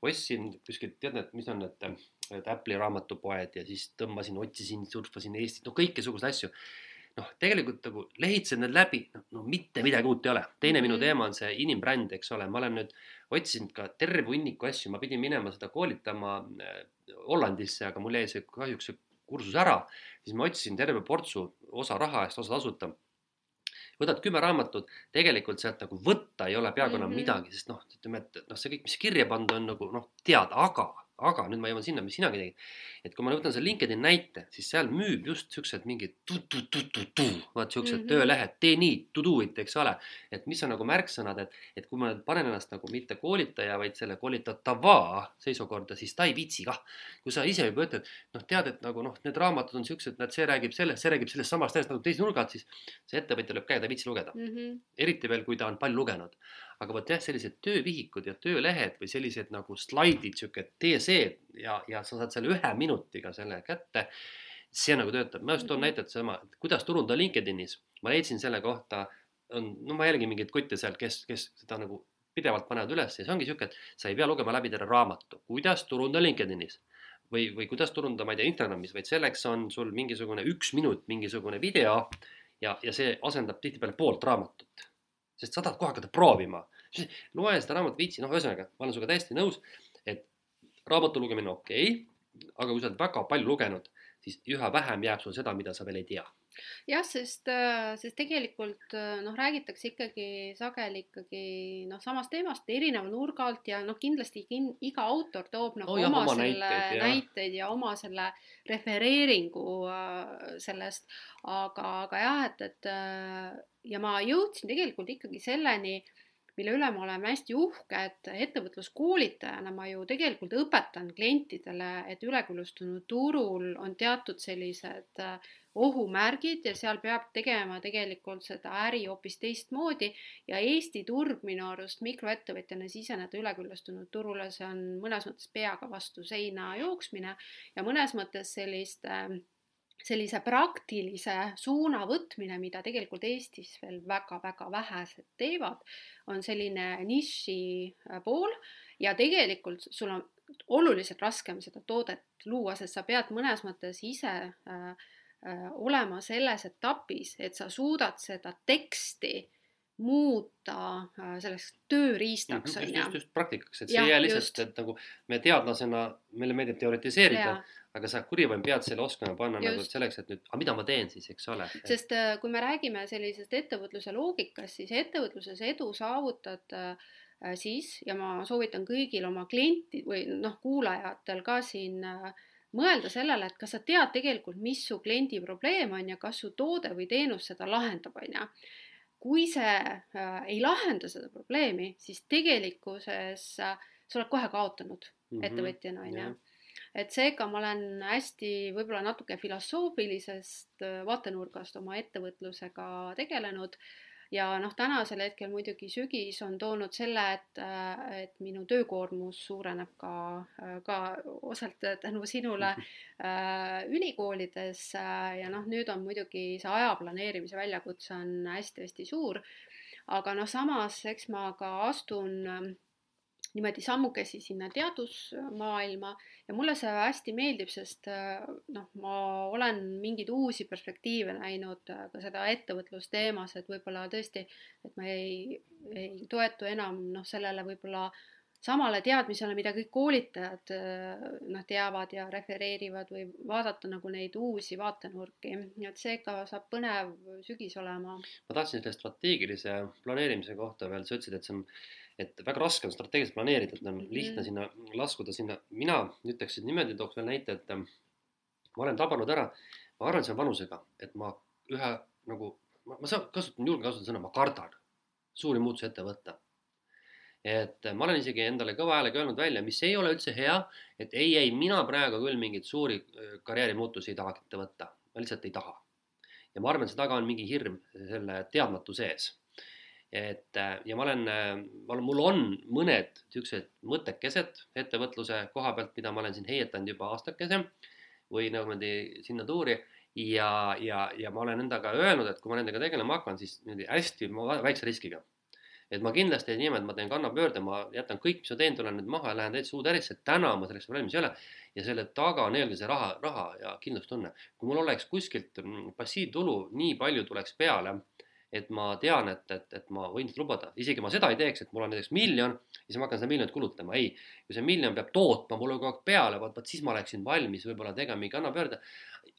ostsin kuskilt, tead need, mis on need, need Apple'i raamatupoed ja siis tõmbasin, otsisin, surfasin Eestit, no kõikesuguseid asju. noh, tegelikult nagu lehitsen need läbi, no mitte midagi uut ei ole. teine minu Mhm. teema on see inimbränd, eks ole, ma olen nüüd otsinud ka terve hunniku asju, ma pidin minema seda koolitama äh, Hollandisse, aga mul jäi see kahjuks see kursus ära. siis ma otsisin terve portsu, osa raha eest, osa tasuta võtad kümme raamatut, tegelikult sealt nagu võtta ei ole peaaegu enam Mhm. midagi, sest noh, ütleme, et noh, see kõik, mis kirja pandud on nagu noh, tead, aga, aga nüüd ma jõuan sinna, mis sinagi tegid. et kui ma võtan selle LinkedIn näite, siis seal müüb just siuksed mingid tu-tu-tu-tu-tu, vaat siuksed mm. -hmm. töölehed, tee nii, to do it, eks ole. et mis on nagu märksõnad, et, et kui ma nüüd panen ennast nagu mitte koolitaja, vaid selle koolitatava seisukorda, siis ta ei viitsi kah. kui sa ise juba ütled, noh, tead, et nagu noh, need raamatud on siuksed, näed, see räägib sellest, see räägib sellest samast asjast nagu teise nurga alt, siis see ettevõtja lööb käega, ta ei viitsi lugeda Mhm. eriti veel, kui ta on palju lugenud. Aga vot jah, sellised töövihikud ja töölehed või sellised nagu slaidid, sihuke tee see ja, ja sa saad selle ühe minutiga selle kätte. see nagu töötab, ma just toon Mhm. näite sama, kuidas turundada LinkedInis. ma leidsin selle kohta, on, no ma jälgin mingeid kutte seal, kes, kes seda nagu pidevalt panevad üles ja see ongi sihuke, et sa ei pea lugema läbi terve raamatu, kuidas turundada LinkedInis või, või kuidas turundada, ma ei tea, Instagramis, vaid selleks on sul mingisugune üks minut, mingisugune video ja, ja see asendab tihtipeale poolt raamatut. Sest sa tahad kohe hakata proovima. loe seda raamatut viitsi, noh, ühesõnaga, ma olen sinuga täiesti nõus, et raamatu lugemine okei okay,, aga kui sa oled väga palju lugenud, siis üha vähem jääb sul seda, mida sa veel ei tea. jah, sest, sest tegelikult noh, räägitakse ikkagi sageli ikkagi noh, samast teemast erineva nurga alt ja noh, kindlasti kin, iga autor toob nagu Oh oh, jah, oma, oma selle näiteid, jah. näiteid ja oma selle refereeringu äh, sellest, aga, aga jah, et, et äh, ja ma jõudsin tegelikult ikkagi selleni, mille üle ma olen hästi uhke, et ettevõtluskoolitajana ma ju tegelikult õpetan klientidele, et üleküllustunud turul on teatud sellised äh, ohumärgid ja seal peab tegema tegelikult seda äri hoopis teistmoodi. Ja Eesti turg minu arust mikroettevõtjana siseneda üleküllustunud turule, see on mõnes mõttes peaga vastu seina jooksmine ja mõnes mõttes sellist äh, sellise praktilise suuna võtmine, mida tegelikult Eestis veel väga-väga vähesed teevad, on selline niši äh, pool ja tegelikult sul on oluliselt raskem seda toodet luua, sest sa pead mõnes mõttes ise äh, äh, olema selles etapis, et sa suudad seda teksti muuta äh, selleks tööriistaks, just, on just, ju. just praktikaks, et see Jah, ei jää just. lihtsalt, et nagu me teadlasena, meile meeldib teoritiseerida, Jaa. Aga sa kurivaim pead selle oskama panna nagu Just. selleks, et nüüd, aga mida ma teen siis, eks ole. sest äh, kui me räägime sellisest ettevõtluse loogikast, siis ettevõtluses edu saavutad äh, siis ja ma soovitan kõigil oma klienti või noh, kuulajatel ka siin äh, mõelda sellele, et kas sa tead tegelikult, mis su kliendi probleem on ja kas su toode või teenus seda lahendab, on ju. kui see äh, ei lahenda seda probleemi, siis tegelikkuses äh, sa oled kohe kaotanud Mhm, ettevõtjana, on ju. Et seega ma olen hästi võib-olla natuke filosoofilisest äh, vaatenurgast oma ettevõtlusega tegelenud ja noh, tänasel hetkel muidugi sügis on toonud selle, et, äh, et minu töökoormus suureneb ka, ka osalt tänu sinule äh, ülikoolides äh, ja noh, nüüd on muidugi see aja planeerimise väljakutse on hästi-hästi suur. aga noh, samas eks ma ka astun äh, niimoodi sammukesi sinna teadusmaailma ja mulle see hästi meeldib, sest äh, noh, ma olen mingeid uusi perspektiive näinud äh, ka seda ettevõtlusteemas, et võib-olla tõesti, et ma ei, ei toetu enam noh, sellele võib-olla samale teadmisele, mida kõik koolitajad äh, noh, teavad ja refereerivad või vaadata nagu neid uusi vaatenurki, et seega saab põnev sügis olema. ma tahtsin selle strateegilise planeerimise kohta veel, sa ütlesid, et see on, et väga raske on strateegiliselt planeerida, et on lihtne Mhm. sinna laskuda sinna, mina ütleksin niimoodi, tooks veel näite, et ähm, ma olen tabanud ära, ma arvan, see on vanusega, et ma ühe nagu, ma, ma saan, kasutan, julgen kasutada sõna, ma kardan suuri muutusi ette võtta. et äh, ma olen isegi endale kõva häälega öelnud välja, mis ei ole üldse hea, et ei, ei, mina praegu küll mingeid suuri äh, karjäärimuutusi ei taha ette võtta, ma lihtsalt ei taha. ja ma arvan, et see taga on mingi hirm selle teadmatu sees. Et ja ma olen, ma olen, mul on mõned niisugused mõttekesed ettevõtluse koha pealt, mida ma olen siin heietanud juba aastakese või niimoodi sinna tuuri ja, ja, ja ma olen endaga öelnud, et kui ma nendega tegelema hakkan, siis niimoodi hästi väikse riskiga et ma kindlasti ei niimoodi, et ma teen kannapöörde, ma jätan kõik, mis ma teen, tulen nüüd maha ja lähen täitsa uude ärisse, täna ma selleks valmis ei ole. ja selle taga on eelkõige see raha, raha ja kindlustunne. kui mul oleks kuskilt mm, passiivtulu nii palju tuleks peale, et ma tean, et, et, et ma võin seda lubada, isegi ma seda ei teeks, et mul on näiteks miljon ja siis ma hakkan seda miljonit kulutama, ei. kui see miljon peab tootma mulle kogu aeg peale, vaat, vaat siis ma oleksin valmis võib-olla tegema mingi kannapöörde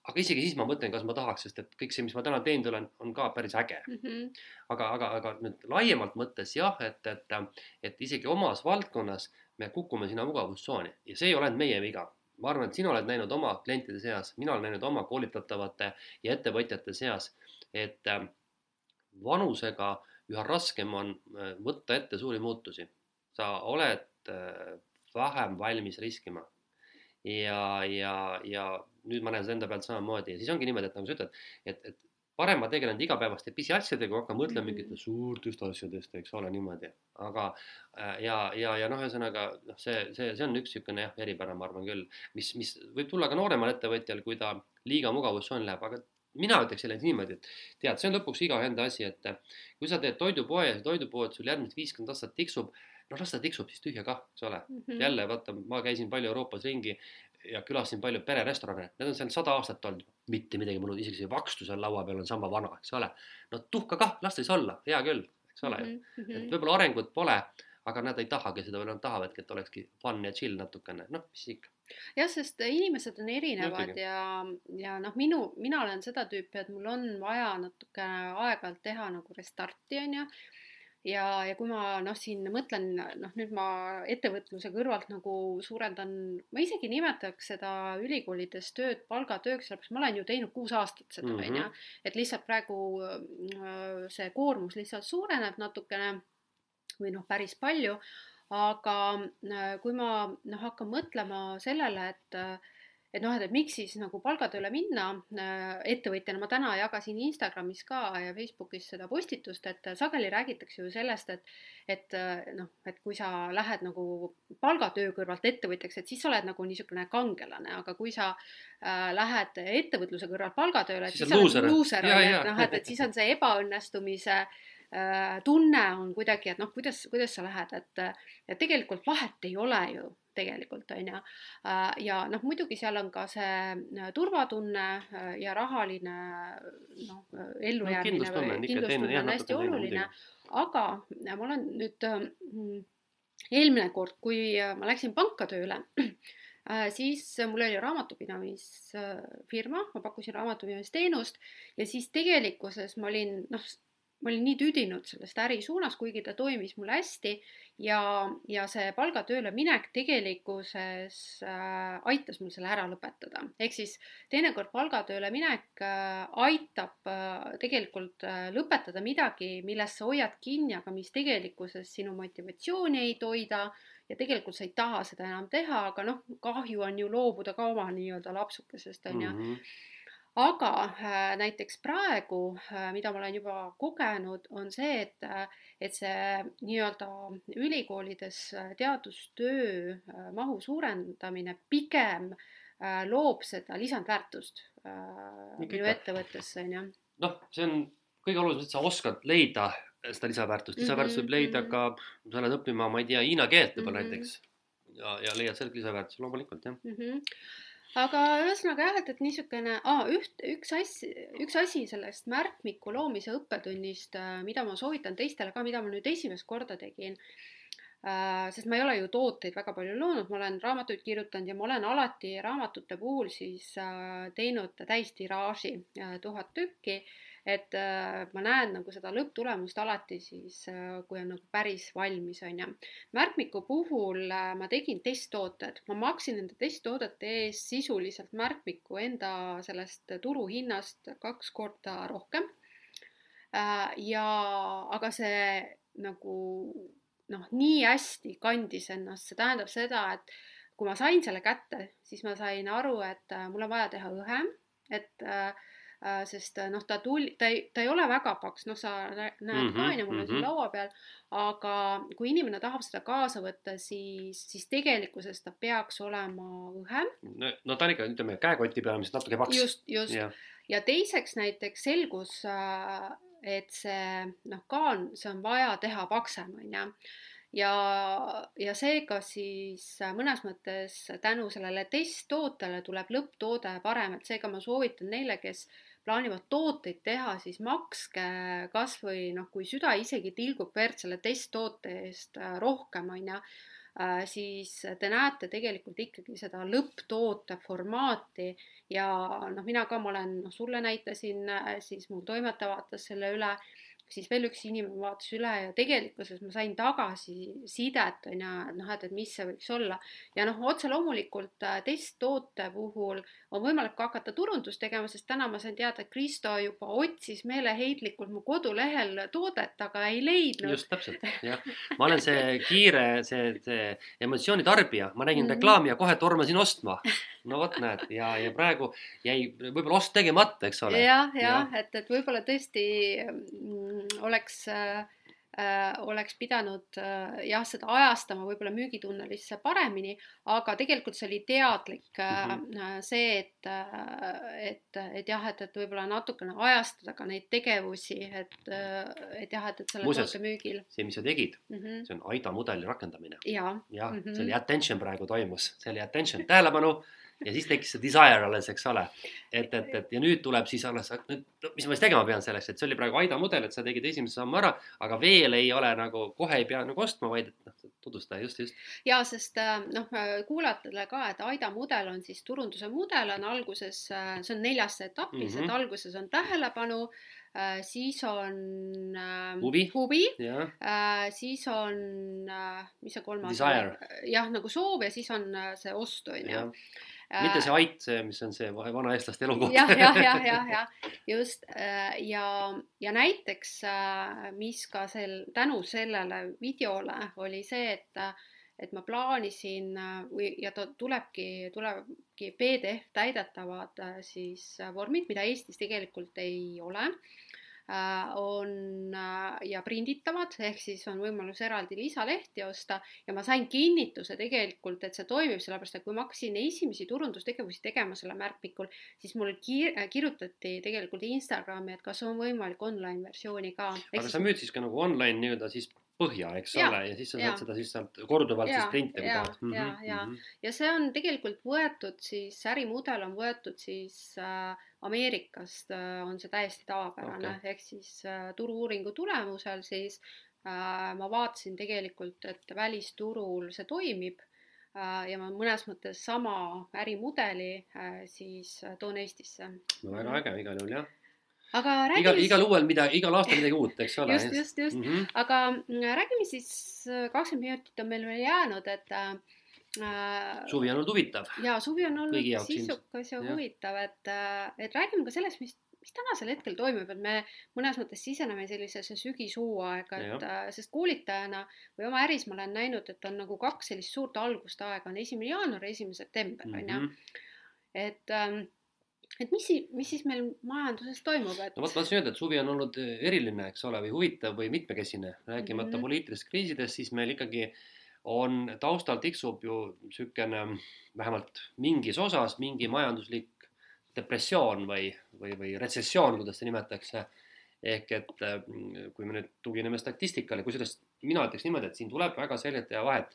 aga isegi siis ma mõtlen, kas ma tahaks, sest et kõik see, mis ma täna teinud olen, on ka päris äge mm. -hmm. aga, aga, aga nüüd laiemalt mõttes jah, et, et, et isegi omas valdkonnas me kukume sinna mugavustsooni ja see ei ole ainult meie viga. ma arvan, et sina oled näinud oma klientide seas, mina olen näinud oma koolitatavate ja ettevõtjate seas, et äh, vanusega üha raskem on äh, võtta ette suuri muutusi. sa oled äh, vähem valmis riskima ja, ja, ja nüüd ma näen seda enda pealt samamoodi ja siis ongi niimoodi, et nagu sa ütled, et, et parem ma tegelen pisiasjadega, pisiasjadega, kui hakkan mõtlema -hmm. mingite suurtest asjadest, eks ole, niimoodi. aga äh, ja, ja, ja noh, ühesõnaga noh, see, see, see on üks niisugune jah, eripära, ma arvan küll, mis, mis võib tulla ka nooremal ettevõtjal, kui ta liiga mugavustsooni läheb, aga mina ütleks jälle niimoodi, et tead, see on lõpuks iga enda asi, et kui sa teed toidupoe ja see toidupood sul järgmised viiskümmend aastat tiksub, noh, las ta tiksub siis tühja kah, eks ole mm. -hmm. jälle vaata, ma käisin palju Euroopas ringi ja külastasin palju pererestorane, need on seal sada aastat olnud, mitte midagi muud, isegi see vakstu seal laua peal on sama vana, eks ole. no tuhka kah, las ta siis olla, hea küll, eks ole mm -hmm.. et võib-olla arengut pole, aga nad ei tahagi seda või nad tahavadki, et olekski fun ja chill natukene, noh, mis ikka. Jah, sest inimesed on erinevad ja, ja noh, minu, mina olen seda tüüpi, et mul on vaja natukene aeg-ajalt teha nagu restarti, on ju ja, ja kui ma noh, siin mõtlen, noh nüüd ma ettevõtluse kõrvalt nagu suurendan, ma isegi nimetaks seda ülikoolides tööd palgatööks, sellepärast ma olen ju teinud kuus aastat seda, on ju. et lihtsalt praegu äh, see koormus lihtsalt suureneb natukene või noh, päris palju. Aga äh, kui ma noh, hakkan mõtlema sellele, et äh, et noh, et, miks siis nagu palgatööle minna äh, ettevõtjana, ma täna jagasin Instagramis ka ja Facebookis seda postitust, et sageli räägitakse ju sellest, et et noh, et kui sa lähed nagu palgatöö kõrvalt ettevõtjaks, et siis sa oled nagu niisugune kangelane, aga kui sa äh, lähed ettevõtluse kõrvalt palgatööle, et siis, siis sa oled luuser, et noh, et, et siis on see ebaõnnestumise äh, tunne on kuidagi, et noh, kuidas, kuidas sa lähed, et, et tegelikult vahet ei ole ju tegelikult on ju. Äh, ja noh, muidugi seal on ka see äh, turvatunne äh, ja rahaline noh, ellujäämine no, või kindlustunne on hästi oluline, aga ma olen nüüd eelmine kord, kui ma läksin panka tööle, siis mul oli raamatupidamisfirma, ma pakkusin raamatupidamisteenust ja siis tegelikkuses ma olin noh, ma olin nii tüdinud sellest äri suunas, kuigi ta toimis mul hästi ja, ja see palgatööle minek tegelikkuses äh, aitas mul selle ära lõpetada. ehk siis teinekord palgatööle minek äh, aitab äh, tegelikult äh, lõpetada midagi, millest sa hoiad kinni, aga mis tegelikkuses sinu motivatsiooni ei toida ja tegelikult sa ei taha seda enam teha, aga noh, kahju on ju loobuda ka oma nii-öelda lapsukesest, on ju mm -hmm aga äh, näiteks praegu, äh, mida ma olen juba kogenud, on see, et, äh, et see nii-öelda ülikoolides teadustöö mahu suurendamine pigem loob seda lisandväärtust minu ettevõttesse, on ju. noh, see on kõige olulisem, et sa oskad leida seda lisaväärtust, lisaväärtust võib leida mhm, ka, mhm. sa lähed õppima, ma ei tea, hiina keelt võib-olla mm -hmm. näiteks ja, ja leiad sealt lisaväärtust, loomulikult jah mm. -hmm aga ühesõnaga jah, et, et niisugune ah,, üht, üks asi, üks asi sellest märkmiku loomise õppetunnist, äh, mida ma soovitan teistele ka, mida ma nüüd esimest korda tegin äh,. sest ma ei ole ju tooteid väga palju loonud, ma olen raamatuid kirjutanud ja ma olen alati raamatute puhul siis äh, teinud täistiraaži tuhat tükki et äh, ma näen nagu seda lõpptulemust alati siis äh,, kui on nagu päris valmis, on ju. märkmiku puhul äh, ma tegin testtooted, ma maksin nende testtoodete eest sisuliselt märkmiku enda sellest turuhinnast kaks korda rohkem. Ja, aga see nagu noh, nii hästi kandis ennast, see tähendab seda, et kui ma sain selle kätte, siis ma sain aru, et mul on vaja teha õhem, et äh, sest äh, noh, ta tuli, ta ei, ta ei ole väga paks, noh, sa nä- näed Mhm, ka onju, mul on siin mhm. laua peal, aga kui inimene tahab seda kaasa võtta, siis, siis tegelikkuses ta peaks olema õhem. no, ta on ikka, ütleme käekoti peamiselt natuke paks. just, just jah, ja teiseks näiteks selgus, et see noh, kaan, see on vaja teha paksem, onju. ja, ja seega siis äh, mõnes mõttes tänu sellele testtootele tuleb lõpptoode parem, et seega ma soovitan neile, kes plaanivad tooteid teha, siis makske kasvõi noh, kui süda isegi tilgub verd selle testtoote eest äh, rohkem, onju äh, siis te näete tegelikult ikkagi seda lõpptoote formaati ja noh, mina ka, ma olen, noh, sulle näitasin, siis mu toimetaja vaatas selle üle, siis veel üks inimene vaatas üle ja tegelikkuses ma sain tagasisidet on ju, et noh, et, et mis see võiks olla ja noh, otse loomulikult äh, testtoote puhul on võimalik ka hakata turundust tegema, sest täna ma sain teada, et Kristo juba otsis meeleheitlikult mu kodulehel toodet, aga ei leidnud. just täpselt, jah. ma olen see kiire, see, see emotsiooni tarbija, ma nägin Mhm. reklaami ja kohe tormasin ostma. no vot, näed ja, ja praegu jäi võib-olla ost tegemata, eks ole. jah, jah Jah. ja., et, et võib-olla tõesti mm, oleks äh, äh, oleks pidanud äh, jah, seda ajastama võib-olla müügitunnelisse paremini, aga tegelikult see oli teadlik äh, Mhm. see, et, et, et jah, et, et võib-olla natukene ajastada ka neid tegevusi, et, et jah, et, et selle Muuseas- toote müügil see, mis sa tegid, mm. -hmm. see on AIDA mudeli rakendamine. ja, jah mm. -hmm. see oli attention praegu toimus, see oli attention, tähelepanu ja siis tekkis see desire alles, eks ole. et, et, et ja nüüd tuleb siis alles, nüüd, mis ma siis tegema pean selleks, et see oli praegu AIDA mudel, et sa tegid esimese sammu ära, aga veel ei ole nagu, kohe ei pea nagu ostma, vaid et noh, tutvusta just, just. ja sest äh, noh, kuulajatele ka, et AIDA mudel on siis turunduse mudel on alguses, see on neljas etapis mm, -hmm. Mhm. et alguses on tähelepanu, siis on äh, Huvi. huvi, jah, siis on, mis see kolmas oli? jah, nagu soov ja siis on äh, see ost on ju. Mitte see ait, mis on see vana eestlaste elukoht. jah, jah, jah, jah, jah, just äh, ja, ja näiteks, mis ka sel, tänu sellele videole oli see, et, et ma plaanisin äh, või, ja ta tulebki, tulebki PDF täidetavad äh, siis äh, vormid, mida Eestis tegelikult ei ole on äh, ja prinditavad, ehk siis on võimalus eraldi lisalehti osta ja ma sain kinnituse tegelikult, et see toimib, sellepärast et kui ma hakkasin esimesi turundustegevusi tegema selle märkmikul, siis mul kiir-, kirjutati tegelikult Instagrami, et kas on võimalik online versiooni ka. aga sa müüd siis ka nagu online nii-öelda siis põhja, eks Jaa, ole, ja siis sa jaa. saad seda siis sealt korduvalt Jaa, siis printida, kui jaa, tahad. Mhm, jaa, jaa. ja see on tegelikult võetud siis, ärimudel on võetud siis äh, Ameerikast äh, on see täiesti tavapärane okay., ehk siis äh, turu-uuringu tulemusel siis äh, ma vaatasin tegelikult, et välisturul see toimib ja ma mõnes mõttes sama ärimudeli siis toon Eestisse. no väga äge igal juhul jah. aga igal, räägime igal uuel midagi, igal aastal midagi uut, eks ole. just, just, just, Mm -hmm. aga räägime siis, kakskümmend minutit on meil veel jäänud, et äh, suvi on olnud huvitav. ja suvi on olnud sisukas ja Jah. huvitav, et, et räägime ka sellest, mis, mis tänasel hetkel toimub, et me mõnes mõttes siseneme sellisesse sügishooaega, et äh, sest koolitajana või oma äris ma olen näinud, et on nagu kaks sellist suurt algustaega on esimene jaanuar ja esimene september on ju, Mhm. et ähm, et mis, mis siis meil majanduses toimub, et no vot, ma tahtsin öelda, et suvi on olnud eriline, eks ole, või huvitav või mitmekesine, rääkimata mm. -hmm. poliitilistest kriisidest, siis meil ikkagi on taustal tiksub ju niisugune vähemalt mingis osas mingi majanduslik depressioon või, või, või retsessioon, kuidas seda nimetatakse. ehk et mm, kui me nüüd tugineme statistikale, kusjuures mina ütleks niimoodi, et siin tuleb väga selgelt teha vahet.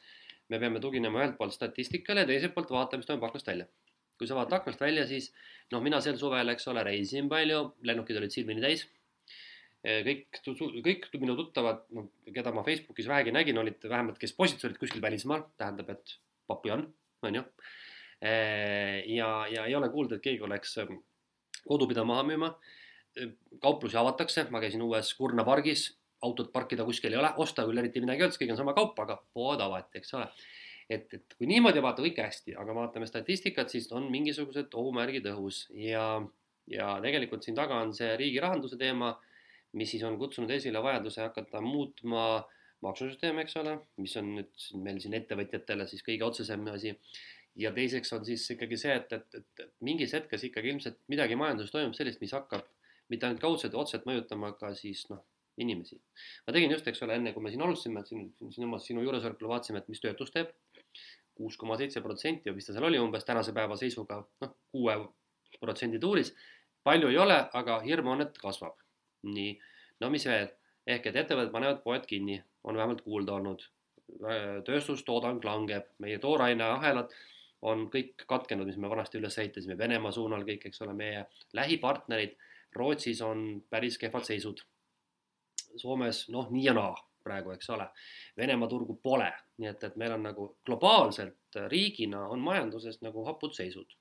me peame tuginema ühelt poolt statistikale ja teiselt poolt vaatama, mis toimub aknast välja. kui sa vaatad aknast välja, siis noh, mina sel suvel, eks ole, reisisin palju, lennukid olid silmini täis. kõik, kõik minu tuttavad, noh, keda ma Facebookis vähegi nägin, olid vähemalt, kes postitus olid kuskil välismaal, tähendab, et papujan, on ju. ja, ja ei ole kuulda, et keegi oleks ähm, kodupidaja maha müüma. kauplusi avatakse, ma käisin uues Kurna pargis, autot parkida kuskil ei ole, osta küll eriti midagi ei olnud, sest kõik on sama kaup, aga pood avati, eks ole et, et kui niimoodi vaadata, kõik hästi, aga vaatame statistikat, siis on mingisugused ohumärgid õhus ja, ja tegelikult siin taga on see riigi rahanduse teema, mis siis on kutsunud esile vajaduse hakata muutma maksusüsteemi, eks ole, mis on nüüd meil siin ettevõtjatele siis kõige otsesem asi. ja teiseks on siis ikkagi see, et, et, et, mingis hetkes ikkagi ilmselt midagi majanduses toimub sellist, mis hakkab mitte ainult kaudselt otseselt mõjutama ka siis noh, inimesi. ma tegin just, eks ole, enne kui me siin alustasime, siin, siin oma sinu juuresolekul vaatasime, et mis töötus teeb. kuus koma seitse protsenti või mis ta seal oli umbes tänase päeva seisuga, noh, kuue protsendi tuuris. palju ei ole, aga hirm on, et kasvab. Nii, no mis veel, ehk et ettevõtted panevad poed kinni, on vähemalt kuulda olnud. tööstustoodang langeb, meie tooraineahelad on kõik katkenud, mis me vanasti üles ehitasime Venemaa suunal kõik, eks ole, meie lähipartnerid Rootsis on päris kehvad seisud. Soomes noh, nii ja naa praegu, eks ole. Venemaa turgu pole, nii et, et meil on nagu globaalselt riigina on majanduses nagu hapud seisud.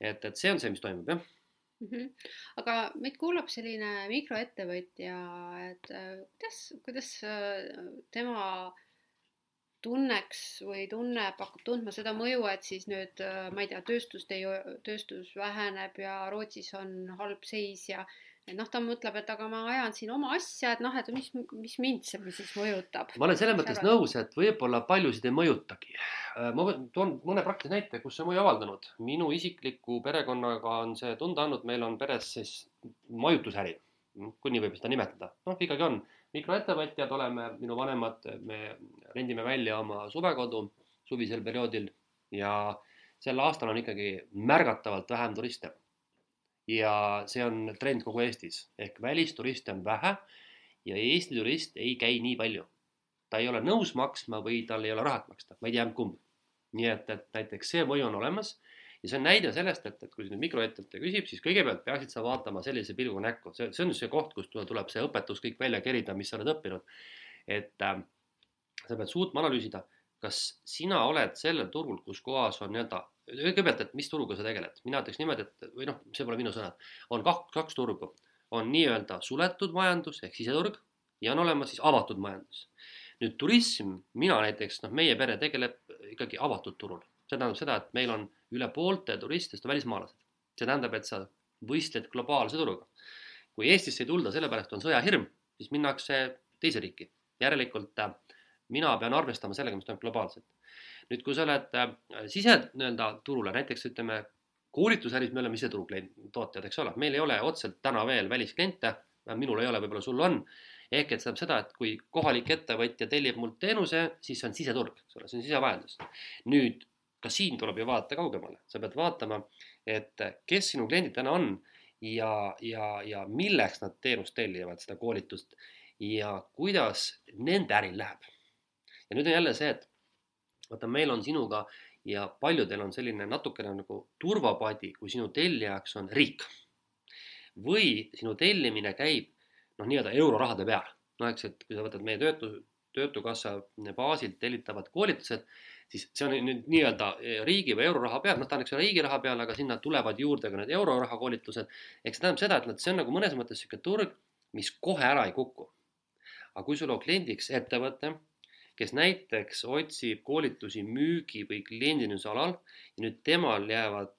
et, et see on see, mis toimub, jah mm. -hmm. aga meid kuulab selline mikroettevõtja, et äh, kuidas, kuidas äh, tema tunneks või tunneb, hakkab tundma seda mõju, et siis nüüd äh, ma ei tea, tööstust ei, tööstus väheneb ja Rootsis on halb seis ja et noh, ta mõtleb, et aga ma ajan siin oma asja, et noh, et mis, mis mind see siis mõjutab. ma olen selles mõttes nõus, et võib-olla paljusid ei mõjutagi. Äh, ma toon mõne praktilise näite, kus see mõju avaldanud. minu isikliku perekonnaga on see tunda andnud, meil on peres siis majutusäri, kui nii võib seda nimetada, noh ikkagi on mikroettevõtjad oleme, minu vanemad, me rendime välja oma suvekodu suvisel perioodil ja sel aastal on ikkagi märgatavalt vähem turiste. Ja see on trend kogu Eestis ehk välisturiste on vähe ja Eesti turist ei käi nii palju. ta ei ole nõus maksma või tal ei ole rahat maksta, ma ei tea kumb. nii et, et näiteks see mõju on olemas ja see on näide sellest, et, et kui nüüd mikroettevõte küsib, siis kõigepealt peaksid sa vaatama sellise pilguga näkku, see, see on see koht, kust tuleb see õpetus kõik välja kerida, mis sa oled õppinud. et äh, sa pead suutma analüüsida, kas sina oled sellel turul, kus kohas on nii-öelda, kõigepealt, et mis turuga sa tegeled, mina ütleks niimoodi, et või noh, see pole minu sõnad, on kaks, kaks turgu, on nii-öelda suletud majandus ehk siseturg ja on olemas siis avatud majandus. nüüd turism, mina näiteks, noh, meie pere tegeleb ikkagi avatud turul see tähendab seda, et meil on üle poolte turistidest välismaalased. see tähendab, et sa võistled globaalse turuga. kui Eestisse ei tulda, sellepärast on sõjahirm, siis minnakse teise riiki. järelikult äh, mina pean arvestama sellega, mis toimub globaalselt. Nüüd, kui sa oled äh, sise nii-öelda turule, näiteks ütleme koolitusäris me oleme siseturu tootjad, eks ole, meil ei ole otseselt täna veel väliskliente, minul ei ole, võib-olla sul on ehk et see tähendab seda, et kui kohalik ettevõtja tellib mult teenuse, siis see on siseturg, eks ole, see on sisevajadus. nüüd ka siin tuleb ju vaadata kaugemale, sa pead vaatama, et kes sinu kliendid täna on ja, ja, ja milleks nad teenust tellivad, seda koolitust ja kuidas nende äril läheb. ja nüüd on jälle see, et vaata, meil on sinuga ja paljudel on selline natukene nagu turvapadi, kui sinu tellijaks on riik. või sinu tellimine käib noh, nii-öelda eurorahade peal. no eks, et kui sa võtad meie töötu, töötukassa baasilt tellitavad koolitused siis see on nüüd nii-öelda eh, riigi või euroraha peal, noh, ta on eks ole riigi raha peal, aga sinna tulevad juurde ka need euroraha koolitused. eks see tähendab seda, et nad, see on nagu mõnes mõttes niisugune turg, mis kohe ära ei kuku. aga kui sul on kliendiks ettevõte, kes näiteks otsib koolitusi müügi või kliendinduse alal ja nüüd temal jäävad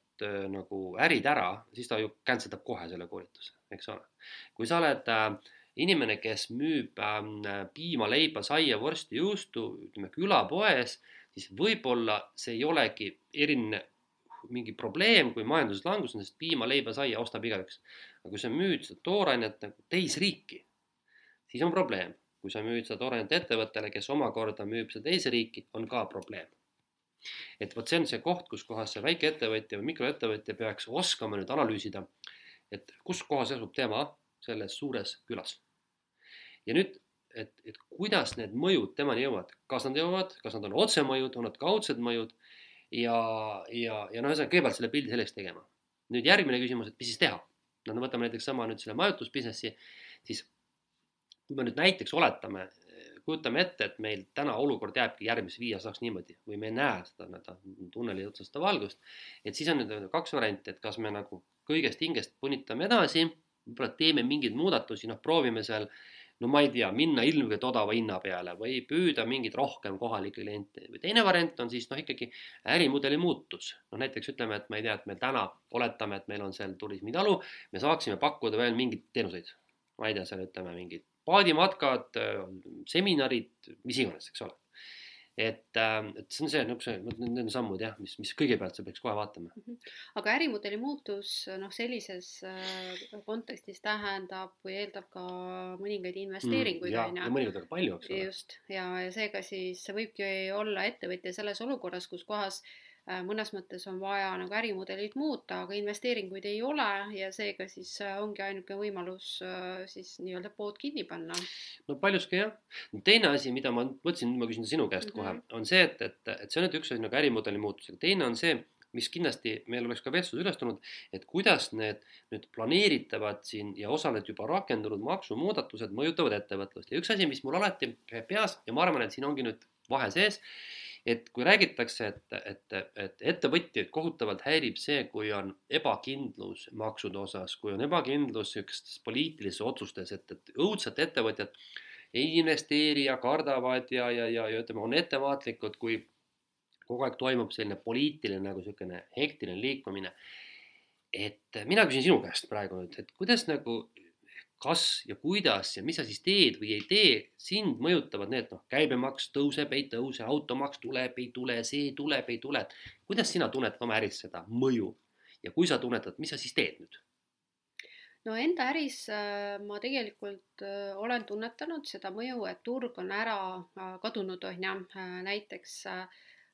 nagu ärid ära, siis ta ju cancel dab kohe selle koolituse, eks ole. kui sa oled äh, inimene, kes müüb äh, piima, leiba, saia, vorsti, juustu, ütleme külapoes siis võib-olla see ei olegi eriline mingi probleem, kui majanduslangus on, sest piima, leiba, saia ostab igaüks. aga kui sa müüd seda toorainet nagu teisriiki, siis on probleem. Kui sa müüd seda toorainet ettevõttele, kes omakorda müüb seda teise riiki, on ka probleem. et vot see on see koht, kus kohas see väikeettevõtja või mikroettevõtja peaks oskama nüüd analüüsida, et kus kohas asub tema selles suures külas. ja nüüd et, et kuidas need mõjud temani jõuavad, kas nad jõuavad, kas nad on otsemõjud, on nad kaudsed mõjud ja, ja, ja noh, ühesõnaga kõigepealt selle pildi selgeks tegema. nüüd järgmine küsimus, et mis siis teha? no võtame näiteks sama nüüd selle majutusbusinessi, siis kui me nüüd näiteks oletame, kujutame ette, et meil täna olukord jääbki järgmise viie aastaks niimoodi või me ei näe seda nii-öelda tunneli otsast valgust, et siis on nüüd kaks varianti, et kas me nagu kõigest hingest punitame edasi, võib-olla teeme mingeid muudatusi, noh, proovime seal no ma ei tea, minna ilmselt odava hinna peale või püüda mingeid rohkem kohalikke kliente või teine variant on siis noh, ikkagi ärimudeli muutus. noh, näiteks ütleme, et ma ei tea, et meil täna oletame, et meil on seal turismitalu, me saaksime pakkuda veel mingeid teenuseid. ma ei tea, seal ütleme mingid paadimatkad, seminarid, mis iganes, eks ole. et, äh, et see on see niisuguse, need on sammud jah, mis, mis kõigepealt sa peaks kohe vaatama. aga ärimudeli muutus noh, sellises äh, kontekstis tähendab või eeldab ka mõningaid mm, investeeringuid on ju. ja mõningaid väga palju, eks ole. just ja, ja seega siis võibki olla ettevõtja selles olukorras, kus kohas Äh, mõnes mõttes on vaja nagu ärimudelit muuta, aga investeeringuid ei ole ja seega siis äh, ongi ainuke võimalus äh, siis nii-öelda pood kinni panna. no paljuski jah. teine asi, mida ma mõtlesin, ma küsin sinu käest kohe mm, -hmm. on see, et, et, et see on nüüd üks asi nagu ärimudeli muutus, aga teine on see, mis kindlasti meil oleks ka vestluses üles tulnud, et kuidas need nüüd planeeritavad siin ja osaliselt juba rakendunud maksumuudatused mõjutavad ettevõtlust ja üks asi, mis mul alati käib peas ja ma arvan, et siin ongi nüüd vahe sees et kui räägitakse, et, et, et ettevõtjaid kohutavalt häirib see, kui on ebakindlus maksude osas, kui on ebakindlus niisugustes poliitilistes otsustes, et, et õudselt ettevõtjad ei investeeri ja kardavad ja, ja, ja, ja ütleme, on ettevaatlikud, kui kogu aeg toimub selline poliitiline nagu niisugune hektiline liikumine. et mina küsin sinu käest praegu nüüd, et kuidas nagu kas ja kuidas ja mis sa siis teed või ei tee, sind mõjutavad need, noh, käibemaks tõuseb, ei tõuse, automaks tuleb, ei tule, see tuleb, ei tule. kuidas sina tunnetad oma äris seda mõju ja kui sa tunnetad, mis sa siis teed nüüd? no enda äris äh, ma tegelikult äh, olen tunnetanud seda mõju, et turg on ära äh, kadunud, on ju, näiteks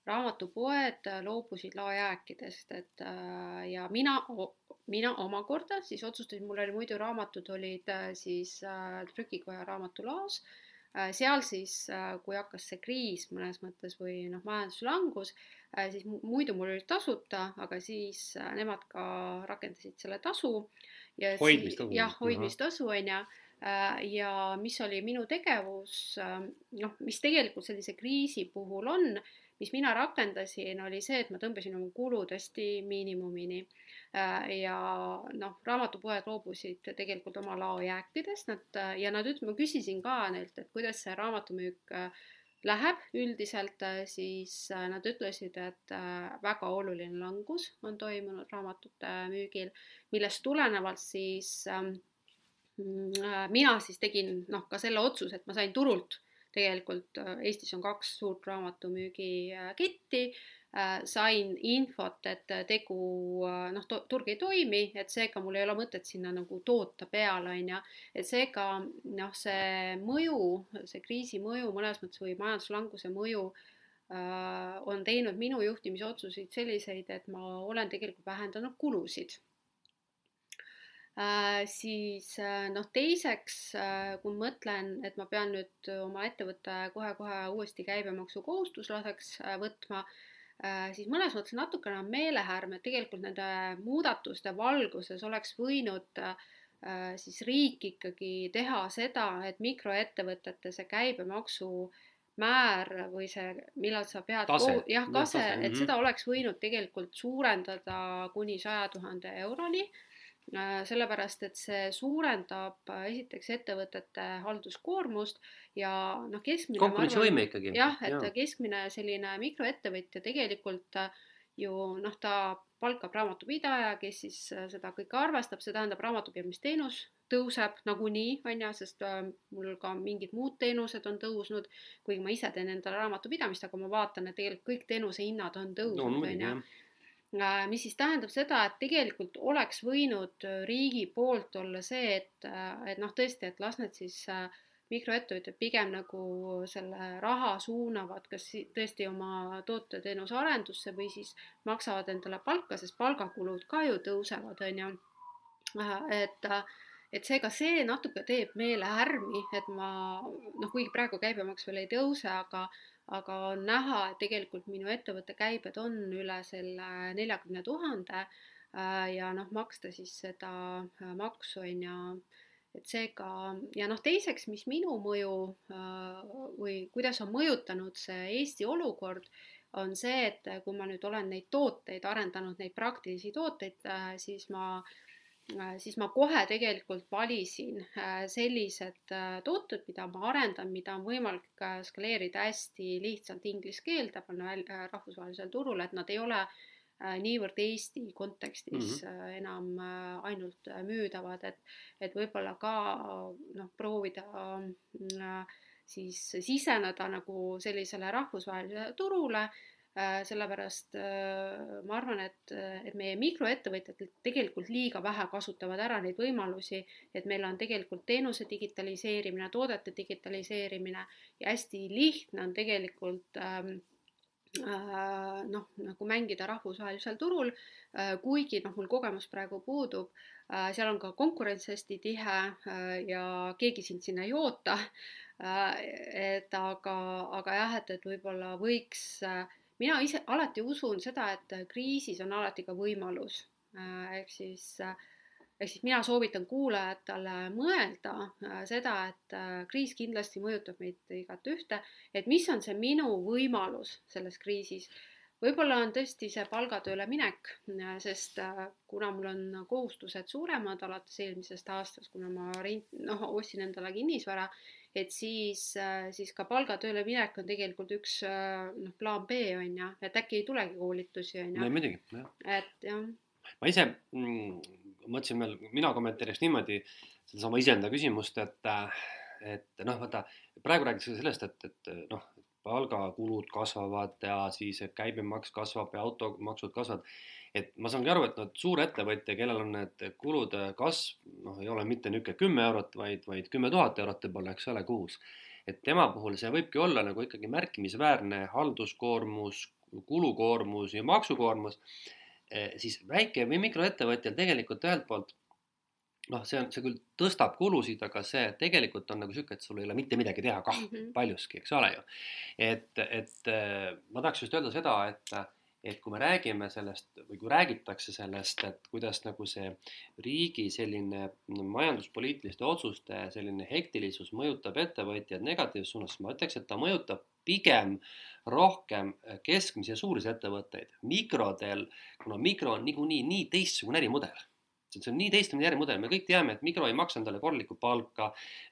raamatupoed loobusid laojääkidest, et ja mina mina omakorda siis otsustasin, mul oli muidu raamatud olid äh, siis äh, trükikoja raamatulaos äh,, seal siis kui hakkas see kriis mõnes mõttes või noh, majanduslangus siis muidu mul olid tasuta, aga siis nemad ka rakendasid selle tasu. hoidmistasu. jah, hoidmistasu on ju ja mis oli minu tegevus, noh, mis tegelikult sellise kriisi puhul on, mis mina rakendasin, oli see, et ma tõmbasin oma kulud hästi miinimumini ja noh, raamatupoed loobusid tegelikult oma laojääkidest, nad äh, ja nad ütlesid, ma küsisin ka neilt, et kuidas see raamatumüük äh, läheb üldiselt, siis nad ütlesid, et väga oluline langus on toimunud raamatute müügil, millest tulenevalt siis ähm, mm, mina siis tegin noh, ka selle otsuse, et ma sain turult tegelikult Eestis on kaks suurt raamatumüügiketti Äh, sain infot, et tegu äh, noh, turg ei toimi, et seega mul ei ole mõtet sinna nagu toota peale, on ju. et seega noh, see mõju, see kriisi mõju mõnes mõttes või majanduslanguse mõju äh, on teinud minu juhtimisotsuseid selliseid, et ma olen tegelikult vähendanud kulusid Äh, siis noh, teiseks äh, kui mõtlen, et ma pean nüüd oma ettevõtte kohe-kohe uuesti käibemaksukohustuslaseks äh, võtma äh,, Äh, siis mõnes mõttes natukene on meelehärm, et tegelikult nende muudatuste valguses oleks võinud äh, siis riik ikkagi teha seda, et mikroettevõtete see käibemaksu määr või see, millal sa pead, jah, tase, et mhm. seda oleks võinud tegelikult suurendada kuni saja tuhande euroni. Äh, sellepärast et see suurendab äh, esiteks ettevõtete halduskoormust ja noh, keskmine konkurentsivõime ikkagi. jah, et ja. keskmine selline mikroettevõtja tegelikult äh, ju noh, ta palkab raamatupidaja, kes siis seda kõike arvestab, see tähendab, raamatupidamisteenus tõuseb nagunii, on ju, sest mul ka mingid muud teenused on tõusnud, kuigi ma ise teen endale raamatupidamist, aga ma vaatan, et tegelikult kõik teenuse hinnad on tõusnud, on ju Äh, mis siis tähendab seda, et tegelikult oleks võinud äh, riigi poolt olla see, et, äh, et noh, tõesti, et las need siis mikroettevõtjad pigem nagu selle raha suunavad kas tõesti oma toote-teenuse arendusse või siis maksavad endale palka, sest palgakulud ka ju tõusevad, on ju. et, et seega see natuke teeb meele härmi, et ma noh, kuigi praegu käibemaks veel ei tõuse, aga aga on näha, et tegelikult minu ettevõtte käibed on üle selle neljakümne tuhande äh, ja noh, maksta siis seda äh, maksu on ju, et seega ja noh, teiseks, mis minu mõju äh, või kuidas on mõjutanud see Eesti olukord, on see, et kui ma nüüd olen neid tooteid arendanud, neid praktilisi tooteid, siis ma äh, siis ma kohe tegelikult valisin äh, sellised äh, tooted, mida ma arendan, mida on võimalik skaleerida hästi lihtsalt inglise keelde, panna rahvusvahelisele turule, et nad ei ole niivõrd Eesti kontekstis mm -hmm. enam ainult müüdavad, et, et võib-olla ka noh, proovida siis siseneda nagu sellisele rahvusvahelisele turule Äh, sellepärast äh, ma arvan, et, et meie mikroettevõtjad tegelikult liiga vähe kasutavad ära neid võimalusi, et meil on tegelikult teenuse digitaliseerimine, toodete digitaliseerimine ja hästi lihtne on tegelikult ähm, äh, noh, nagu mängida rahvusvahelisel turul, kuigi noh, mul kogemus praegu puudub, seal on ka konkurents hästi tihe ja keegi sind sinna ei oota. et aga, aga jah, et, et võib-olla võiks äh, mina ise alati usun seda, et kriisis on alati ka võimalus. Äh, ehk siis, äh, ehk siis mina soovitan kuulajatele mõelda äh, seda, et kriis kindlasti mõjutab meid igat ühte, et mis on see minu võimalus selles kriisis võib-olla on tõesti see palgatööle minek, sest kuna mul on kohustused suuremad alates eelmisest aastast, kuna ma rent-, noh, ostsin endale kinnisvara et siis, äh, siis ka palgatööle minek on tegelikult üks äh, noh, plaan B on ju, et äkki ei tulegi koolitusi on ju. muidugi, jah. et jah. ma ise mm, mõtlesin veel, mina kommenteeriks niimoodi sedasama iseenda küsimust, et, et noh, vaata praegu räägitakse sellest, et, et noh, palgakulud kasvavad ja siis käibemaks kasvab ja automaksud kasvavad et ma saangi aru, et noh, suurettevõtja, kellel on need kulude kasv, noh, ei ole mitte niisugune kümme eurot, vaid, vaid kümme tuhat eurot võib-olla, eks ole, kuus. et tema puhul see võibki olla nagu ikkagi märkimisväärne halduskoormus, kulukoormus ja maksukoormus, eh, siis väike või mikroettevõtjal tegelikult ühelt poolt noh, see on, see küll tõstab kulusid, aga see tegelikult on nagu sihuke, et sul ei ole mitte midagi teha kah mm -hmm. paljuski, eks ole ju. et, et eh, ma tahaks just öelda seda, et et kui me räägime sellest või kui räägitakse sellest, et kuidas nagu see riigi selline majanduspoliitiliste otsuste selline hektilisus mõjutab ettevõtjaid negatiivses suunas, ma ütleks, et ta mõjutab pigem rohkem keskmisi ja suurisi ettevõtteid. mikrodel, kuna mikro on niikuinii nii teistsugune ärimudel see on nii teistsugune ärimudel, me kõik teame, et Migro ei maksa endale korralikku palka.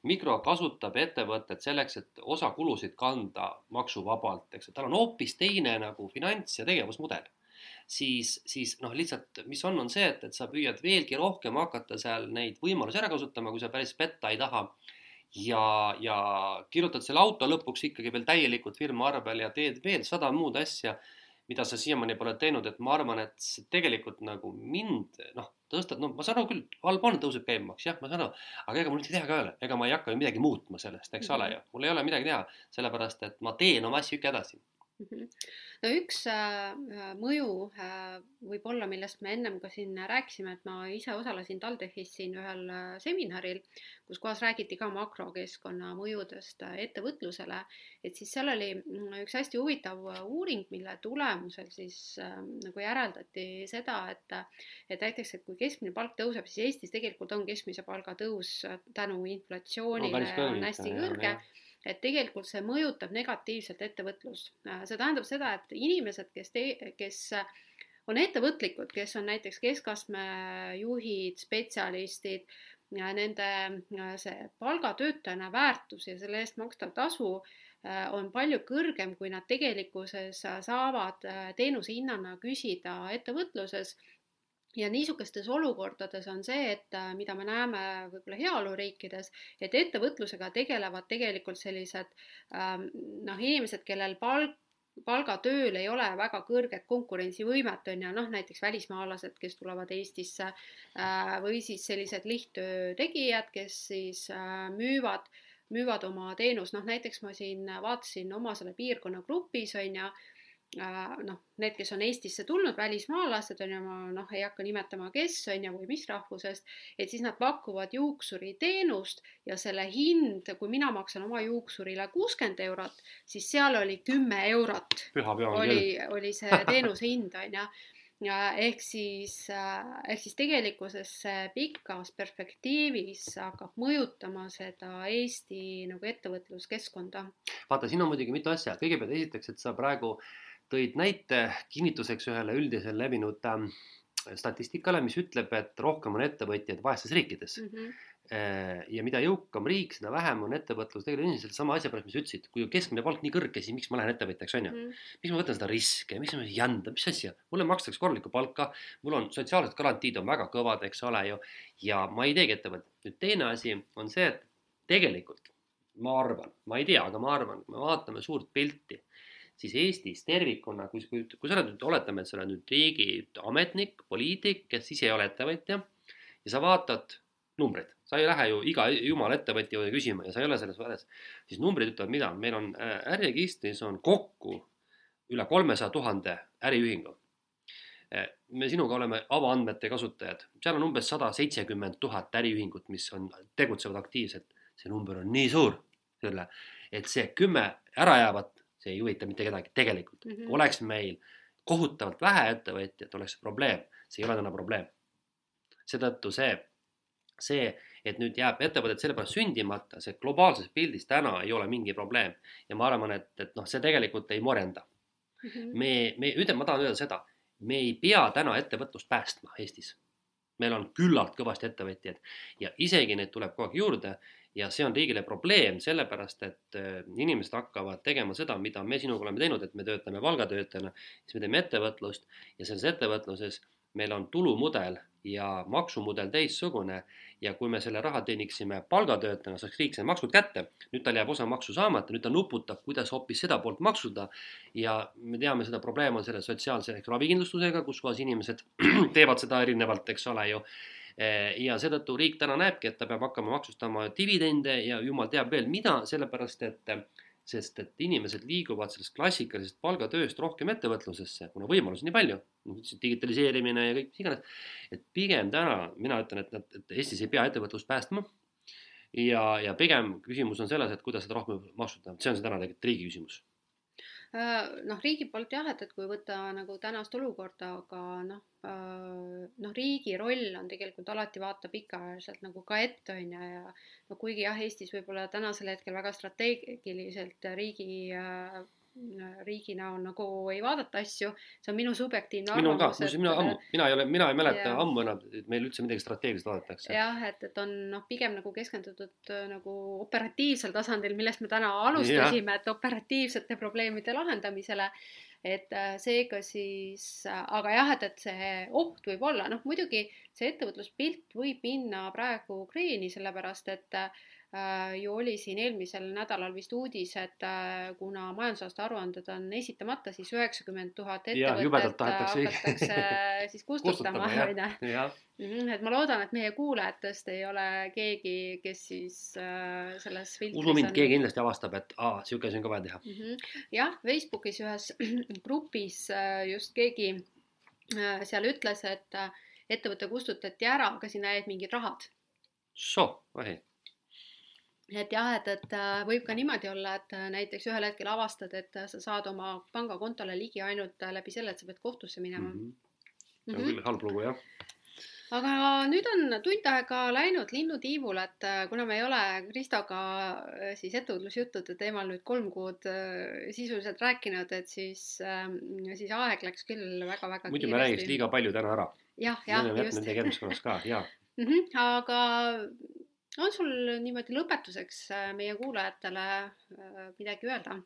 Migro kasutab ettevõtet selleks, et osa kulusid kanda maksuvabalt, eks, et tal on hoopis teine nagu finants ja tegevusmudel. siis, siis noh, lihtsalt mis on, on see, et, et sa püüad veelgi rohkem hakata seal neid võimalusi ära kasutama, kui sa päris petta ei taha ja, ja kirjutad selle auto lõpuks ikkagi veel täielikult firma arvel ja teed veel sada muud asja mida sa siiamaani pole teinud, et ma arvan, et see tegelikult nagu mind noh, tõstad, no ma saan aru küll, halb on, tõuseb käibemaks, jah, ma saan aru, aga ega mul mitte teha ka ei ole, ega ma ei hakka ju midagi muutma sellest, eks mm -hmm. ole ju, mul ei ole midagi teha, sellepärast et ma teen oma asju ikka edasi no üks äh, äh, mõju äh, võib-olla, millest me ennem ka siin rääkisime, et ma ise osalesin TalTechis siin ühel seminaril, kus kohas räägiti ka makrokeskkonna mõjudest ettevõtlusele, et siis seal oli mm, üks hästi huvitav uuring, mille tulemusel siis nagu järeldati seda, et et näiteks, et kui keskmine palk tõuseb, siis Eestis tegelikult on keskmise palga tõus tänu inflatsioonile no, on hästi kõrge et tegelikult see mõjutab negatiivselt ettevõtlust. Äh, see tähendab seda, et inimesed, kes kes on ettevõtlikud, kes on näiteks keskastme juhid, spetsialistid, nende äh, see palgatöötajana väärtus ja selle eest makstav tasu äh, on palju kõrgem, kui nad tegelikkuses saavad teenuse hinnana küsida ettevõtluses ja niisugustes olukordades on see, et äh, mida me näeme võib-olla heaoluriikides, et ettevõtlusega tegelevad tegelikult sellised ähm, noh, inimesed, kellel palk palgatööl ei ole väga kõrget konkurentsivõimet, on ju, noh näiteks välismaalased, kes tulevad Eestisse äh, või siis sellised lihttöö tegijad, kes siis äh, müüvad, müüvad oma teenust, noh näiteks ma siin vaatasin oma selle piirkonna grupis, on ju, noh, need, kes on Eestisse tulnud, välismaalased on ju, ma noh, ei hakka nimetama, kes on ju või mis rahvusest, et siis nad pakuvad juuksuriteenust ja selle hind, kui mina maksan oma juuksurile kuuskümmend eurot, siis seal oli kümme eurot. oli, oli see teenuse hind on ju ja ehk siis, äh, ehk siis tegelikkuses pikas perspektiivis hakkab mõjutama seda Eesti nagu ettevõtluskeskkonda. vaata, siin on muidugi mitu asja, kõigepealt esiteks, et sa praegu äh, tõid näite kinnituseks ühele üldisele levinud äh, statistikale, mis ütleb, et rohkem on ettevõtjaid vaestes riikides mm. -hmm. ja mida jõukam riik, seda vähem on ettevõtlus tegelikult endiselt sama asja pärast, mis sa ütlesid, kui keskmine palk nii kõrge, siis miks ma lähen ettevõtjaks, on ju mm. miks ma võtan seda riske, miks ma jända, mis asja, mulle makstakse korralikku palka, mul on sotsiaalsed garantiid on väga kõvad, eks ole ju, ja ma ei teegi ettevõtet. nüüd teine asi on see, et tegelikult ma arvan, ma ei tea, aga ma arvan, kui me vaatame suurt pilti, siis Eestis tervikuna, kui, kui, kui sa oled nüüd, oletame, et sa oled nüüd riigiametnik, poliitik, kes ise ei ole ettevõtja ja sa vaatad numbreid, sa ei lähe ju iga jumala ettevõtja juurde küsima ja sa ei ole selles vares, siis numbrid ütlevad mida, meil on äh, äriregistris on kokku üle kolmesaja tuhande äriühingu. Äh, me sinuga oleme avaandmete kasutajad, seal on umbes sada seitsekümmend tuhat äriühingut, mis on, tegutsevad aktiivselt. See number on nii suur selle, et see kümme ära jäävat, see ei huvita mitte kedagi tegelikult mm. -hmm. oleks meil kohutavalt vähe ettevõtjaid, oleks probleem, see ei ole täna probleem. seetõttu see, see, et nüüd jääb ettevõtted sellepärast sündimata, see globaalses pildis täna ei ole mingi probleem ja ma arvan, et, et noh, see tegelikult ei morenda mm. -hmm. me, me, ütleme, ma tahan öelda seda, me ei pea täna ettevõtlust päästma Eestis meil on küllalt kõvasti ettevõtjaid ja isegi neid tuleb kogu aeg juurde ja see on riigile probleem, sellepärast et äh, inimesed hakkavad tegema seda, mida me sinuga oleme teinud, et me töötame palgatöötajana, siis me teeme ettevõtlust ja selles ettevõtluses meil on tulumudel ja maksumudel teistsugune ja kui me selle raha teeniksime palgatöötajana, saaks riik need maksud kätte, nüüd tal jääb osa maksu saamata, nüüd ta nuputab, kuidas hoopis seda poolt maksuda. ja me teame, seda probleem on selle sotsiaalse ravikindlustusega, kus kohas inimesed teevad seda erinevalt, eks ole ju Eh, ja seetõttu riik täna näebki, et ta peab hakkama maksustama dividende ja jumal teab veel mida, sellepärast et sest et inimesed liiguvad sellest klassikalisest palgatööst rohkem ettevõtlusesse, kuna võimalusi nii palju, digitaliseerimine ja kõik mis iganes. et pigem täna mina ütlen, et, et Eestis ei pea ettevõtlust päästma. ja, ja pigem küsimus on selles, et kuidas seda rohkem maksustada, see on see täna tegelikult riigi küsimus noh, riigi poolt jah, et, et kui võtta nagu tänast olukorda, aga noh, äh, noh, riigi roll on tegelikult alati vaata pikaajaliselt nagu ka ette, on ju, ja no kuigi jah, Eestis võib-olla tänasel hetkel väga strateegiliselt riigi äh, riigi näol nagu ei vaadata asju, see on minu subjektiivne arvamus. minul ka, mina ammu, mina ei ole, mina ei mäleta ja, ammu enam, et meil üldse midagi strateegilist vaadatakse. jah, et, et on noh, pigem nagu keskendutud äh, nagu operatiivsel tasandil, millest me täna alustasime, et operatiivsete probleemide lahendamisele et äh, seega siis, äh, aga jah, et, et see oht võib olla, noh muidugi see ettevõtluspilt võib minna praegu kreeni, sellepärast et Äh, ju oli siin eelmisel nädalal vist uudis, et äh, kuna majandusaasta aruanded on esitamata, siis üheksakümmend tuhat ettevõtet äh, hakatakse siis kustutama, onju. Mhm, et ma loodan, et meie kuulajatest ei ole keegi, kes siis äh, selles usu mind on..., keegi kindlasti avastab, et aa, sihuke asi on ka vaja teha mm. -hmm. jah, Facebookis ühes grupis just keegi äh, seal ütles, et ettevõte kustutati ära, aga sinna jäid mingid rahad. so, vahi et jah, et, et äh, võib ka niimoodi olla, et äh, näiteks ühel hetkel avastad, et äh, sa saad oma pangakontole ligi ainult läbi selle, et sa pead kohtusse minema mm. -hmm. see on mm -hmm. küll halb lugu, jah. aga nüüd on tund aega läinud linnutiivul, et kuna me ei ole Kristoga siis ettevõtlusjuttude teemal nüüd kolm kuud sisuliselt rääkinud, et siis, ähm, siis aeg läks küll väga-väga muidu me räägiks liiga palju täna ära. jah, jah, just. Nende tegemiskonnas ka, jaa. -hmm, aga on sul niimoodi lõpetuseks äh, meie kuulajatele äh, midagi öelda?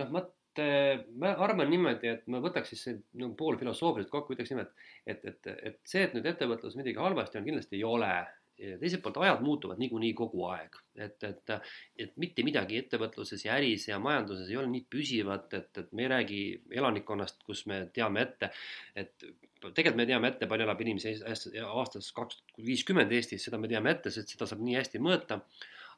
noh, ma, ma arvan niimoodi, et ma võtaks siis nagu pool filosoofiliselt kokku, ütleks niimoodi, et, et, et see, et nüüd ettevõtluses midagi halvasti on, kindlasti ei ole teiselt poolt ajad muutuvad niikuinii kogu aeg, et, et, et mitte midagi ettevõtluses ja äris ja majanduses ei ole nii püsivat, et, et me ei räägi elanikkonnast, kus me teame ette, et tegelikult me teame ette, palju elab inimesi aastas kaks tuhat viiskümmend Eestis, seda me teame ette, sest seda saab nii hästi mõõta.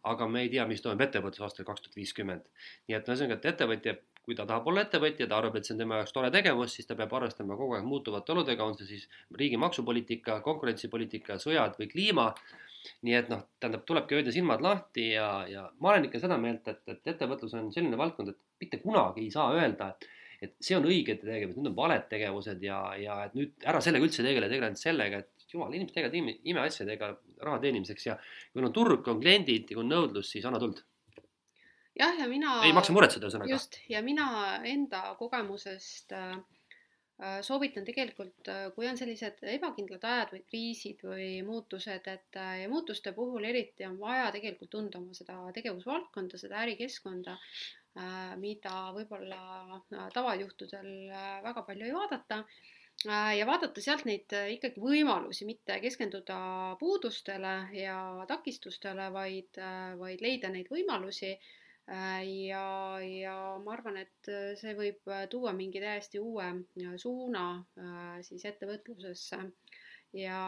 aga me ei tea, mis toimub ettevõttes aastal kaks tuhat viiskümmend. nii et ühesõnaga, et ettevõtja kui ta tahab olla ettevõtja, ta arvab, et see on tema jaoks tore tegevus, siis ta peab arvestama kogu aeg muutuvate oludega, on see siis riigi maksupoliitika, konkurentsipoliitika, sõjad või kliima. nii et noh, tähendab, tulebki hoida silmad lahti ja, ja ma olen ikka seda meelt, et, et ettevõtlus on selline valdkond, et mitte kunagi ei saa öelda, et et see on õigete tegevused, need on valed tegevused ja, ja et nüüd ära sellega üldse tegele, tegele ainult sellega, et jumal, inimesed tegelevad imeasjadega raha teenimiseks ja kui on turg, on kliendid ja kui on nõudlus, siis anna tuld jah, ja mina. ei maksa muretseda, ühesõnaga. just, ja mina enda kogemusest äh, äh, soovitan tegelikult, äh, kui on sellised ebakindlad ajad või kriisid või muutused, et äh, ja muutuste puhul eriti on vaja tegelikult tunda oma seda tegevusvaldkonda, seda ärikeskkonda, mida võib-olla tavajuhtudel väga palju ei vaadata Äh, ja vaadata sealt neid äh, ikkagi võimalusi, mitte keskenduda puudustele ja takistustele, vaid, äh, vaid leida neid võimalusi. ja, ja ma arvan, et see võib tuua mingi täiesti uue suuna siis ettevõtlusesse. ja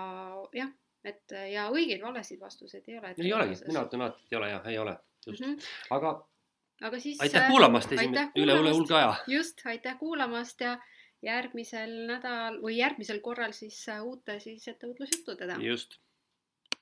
jah, et ja õigeid-valesid vastuseid ei ole. ei olegi, mina ütlen alati, et ei ole jah, ei ole, just mm, -hmm. aga aga siis. aitäh kuulamast, esimene, üle, üle hulga aja. just, aitäh kuulamast ja järgmisel nädal või järgmisel korral siis äh, uute siis ettevõtlusjuttudega. just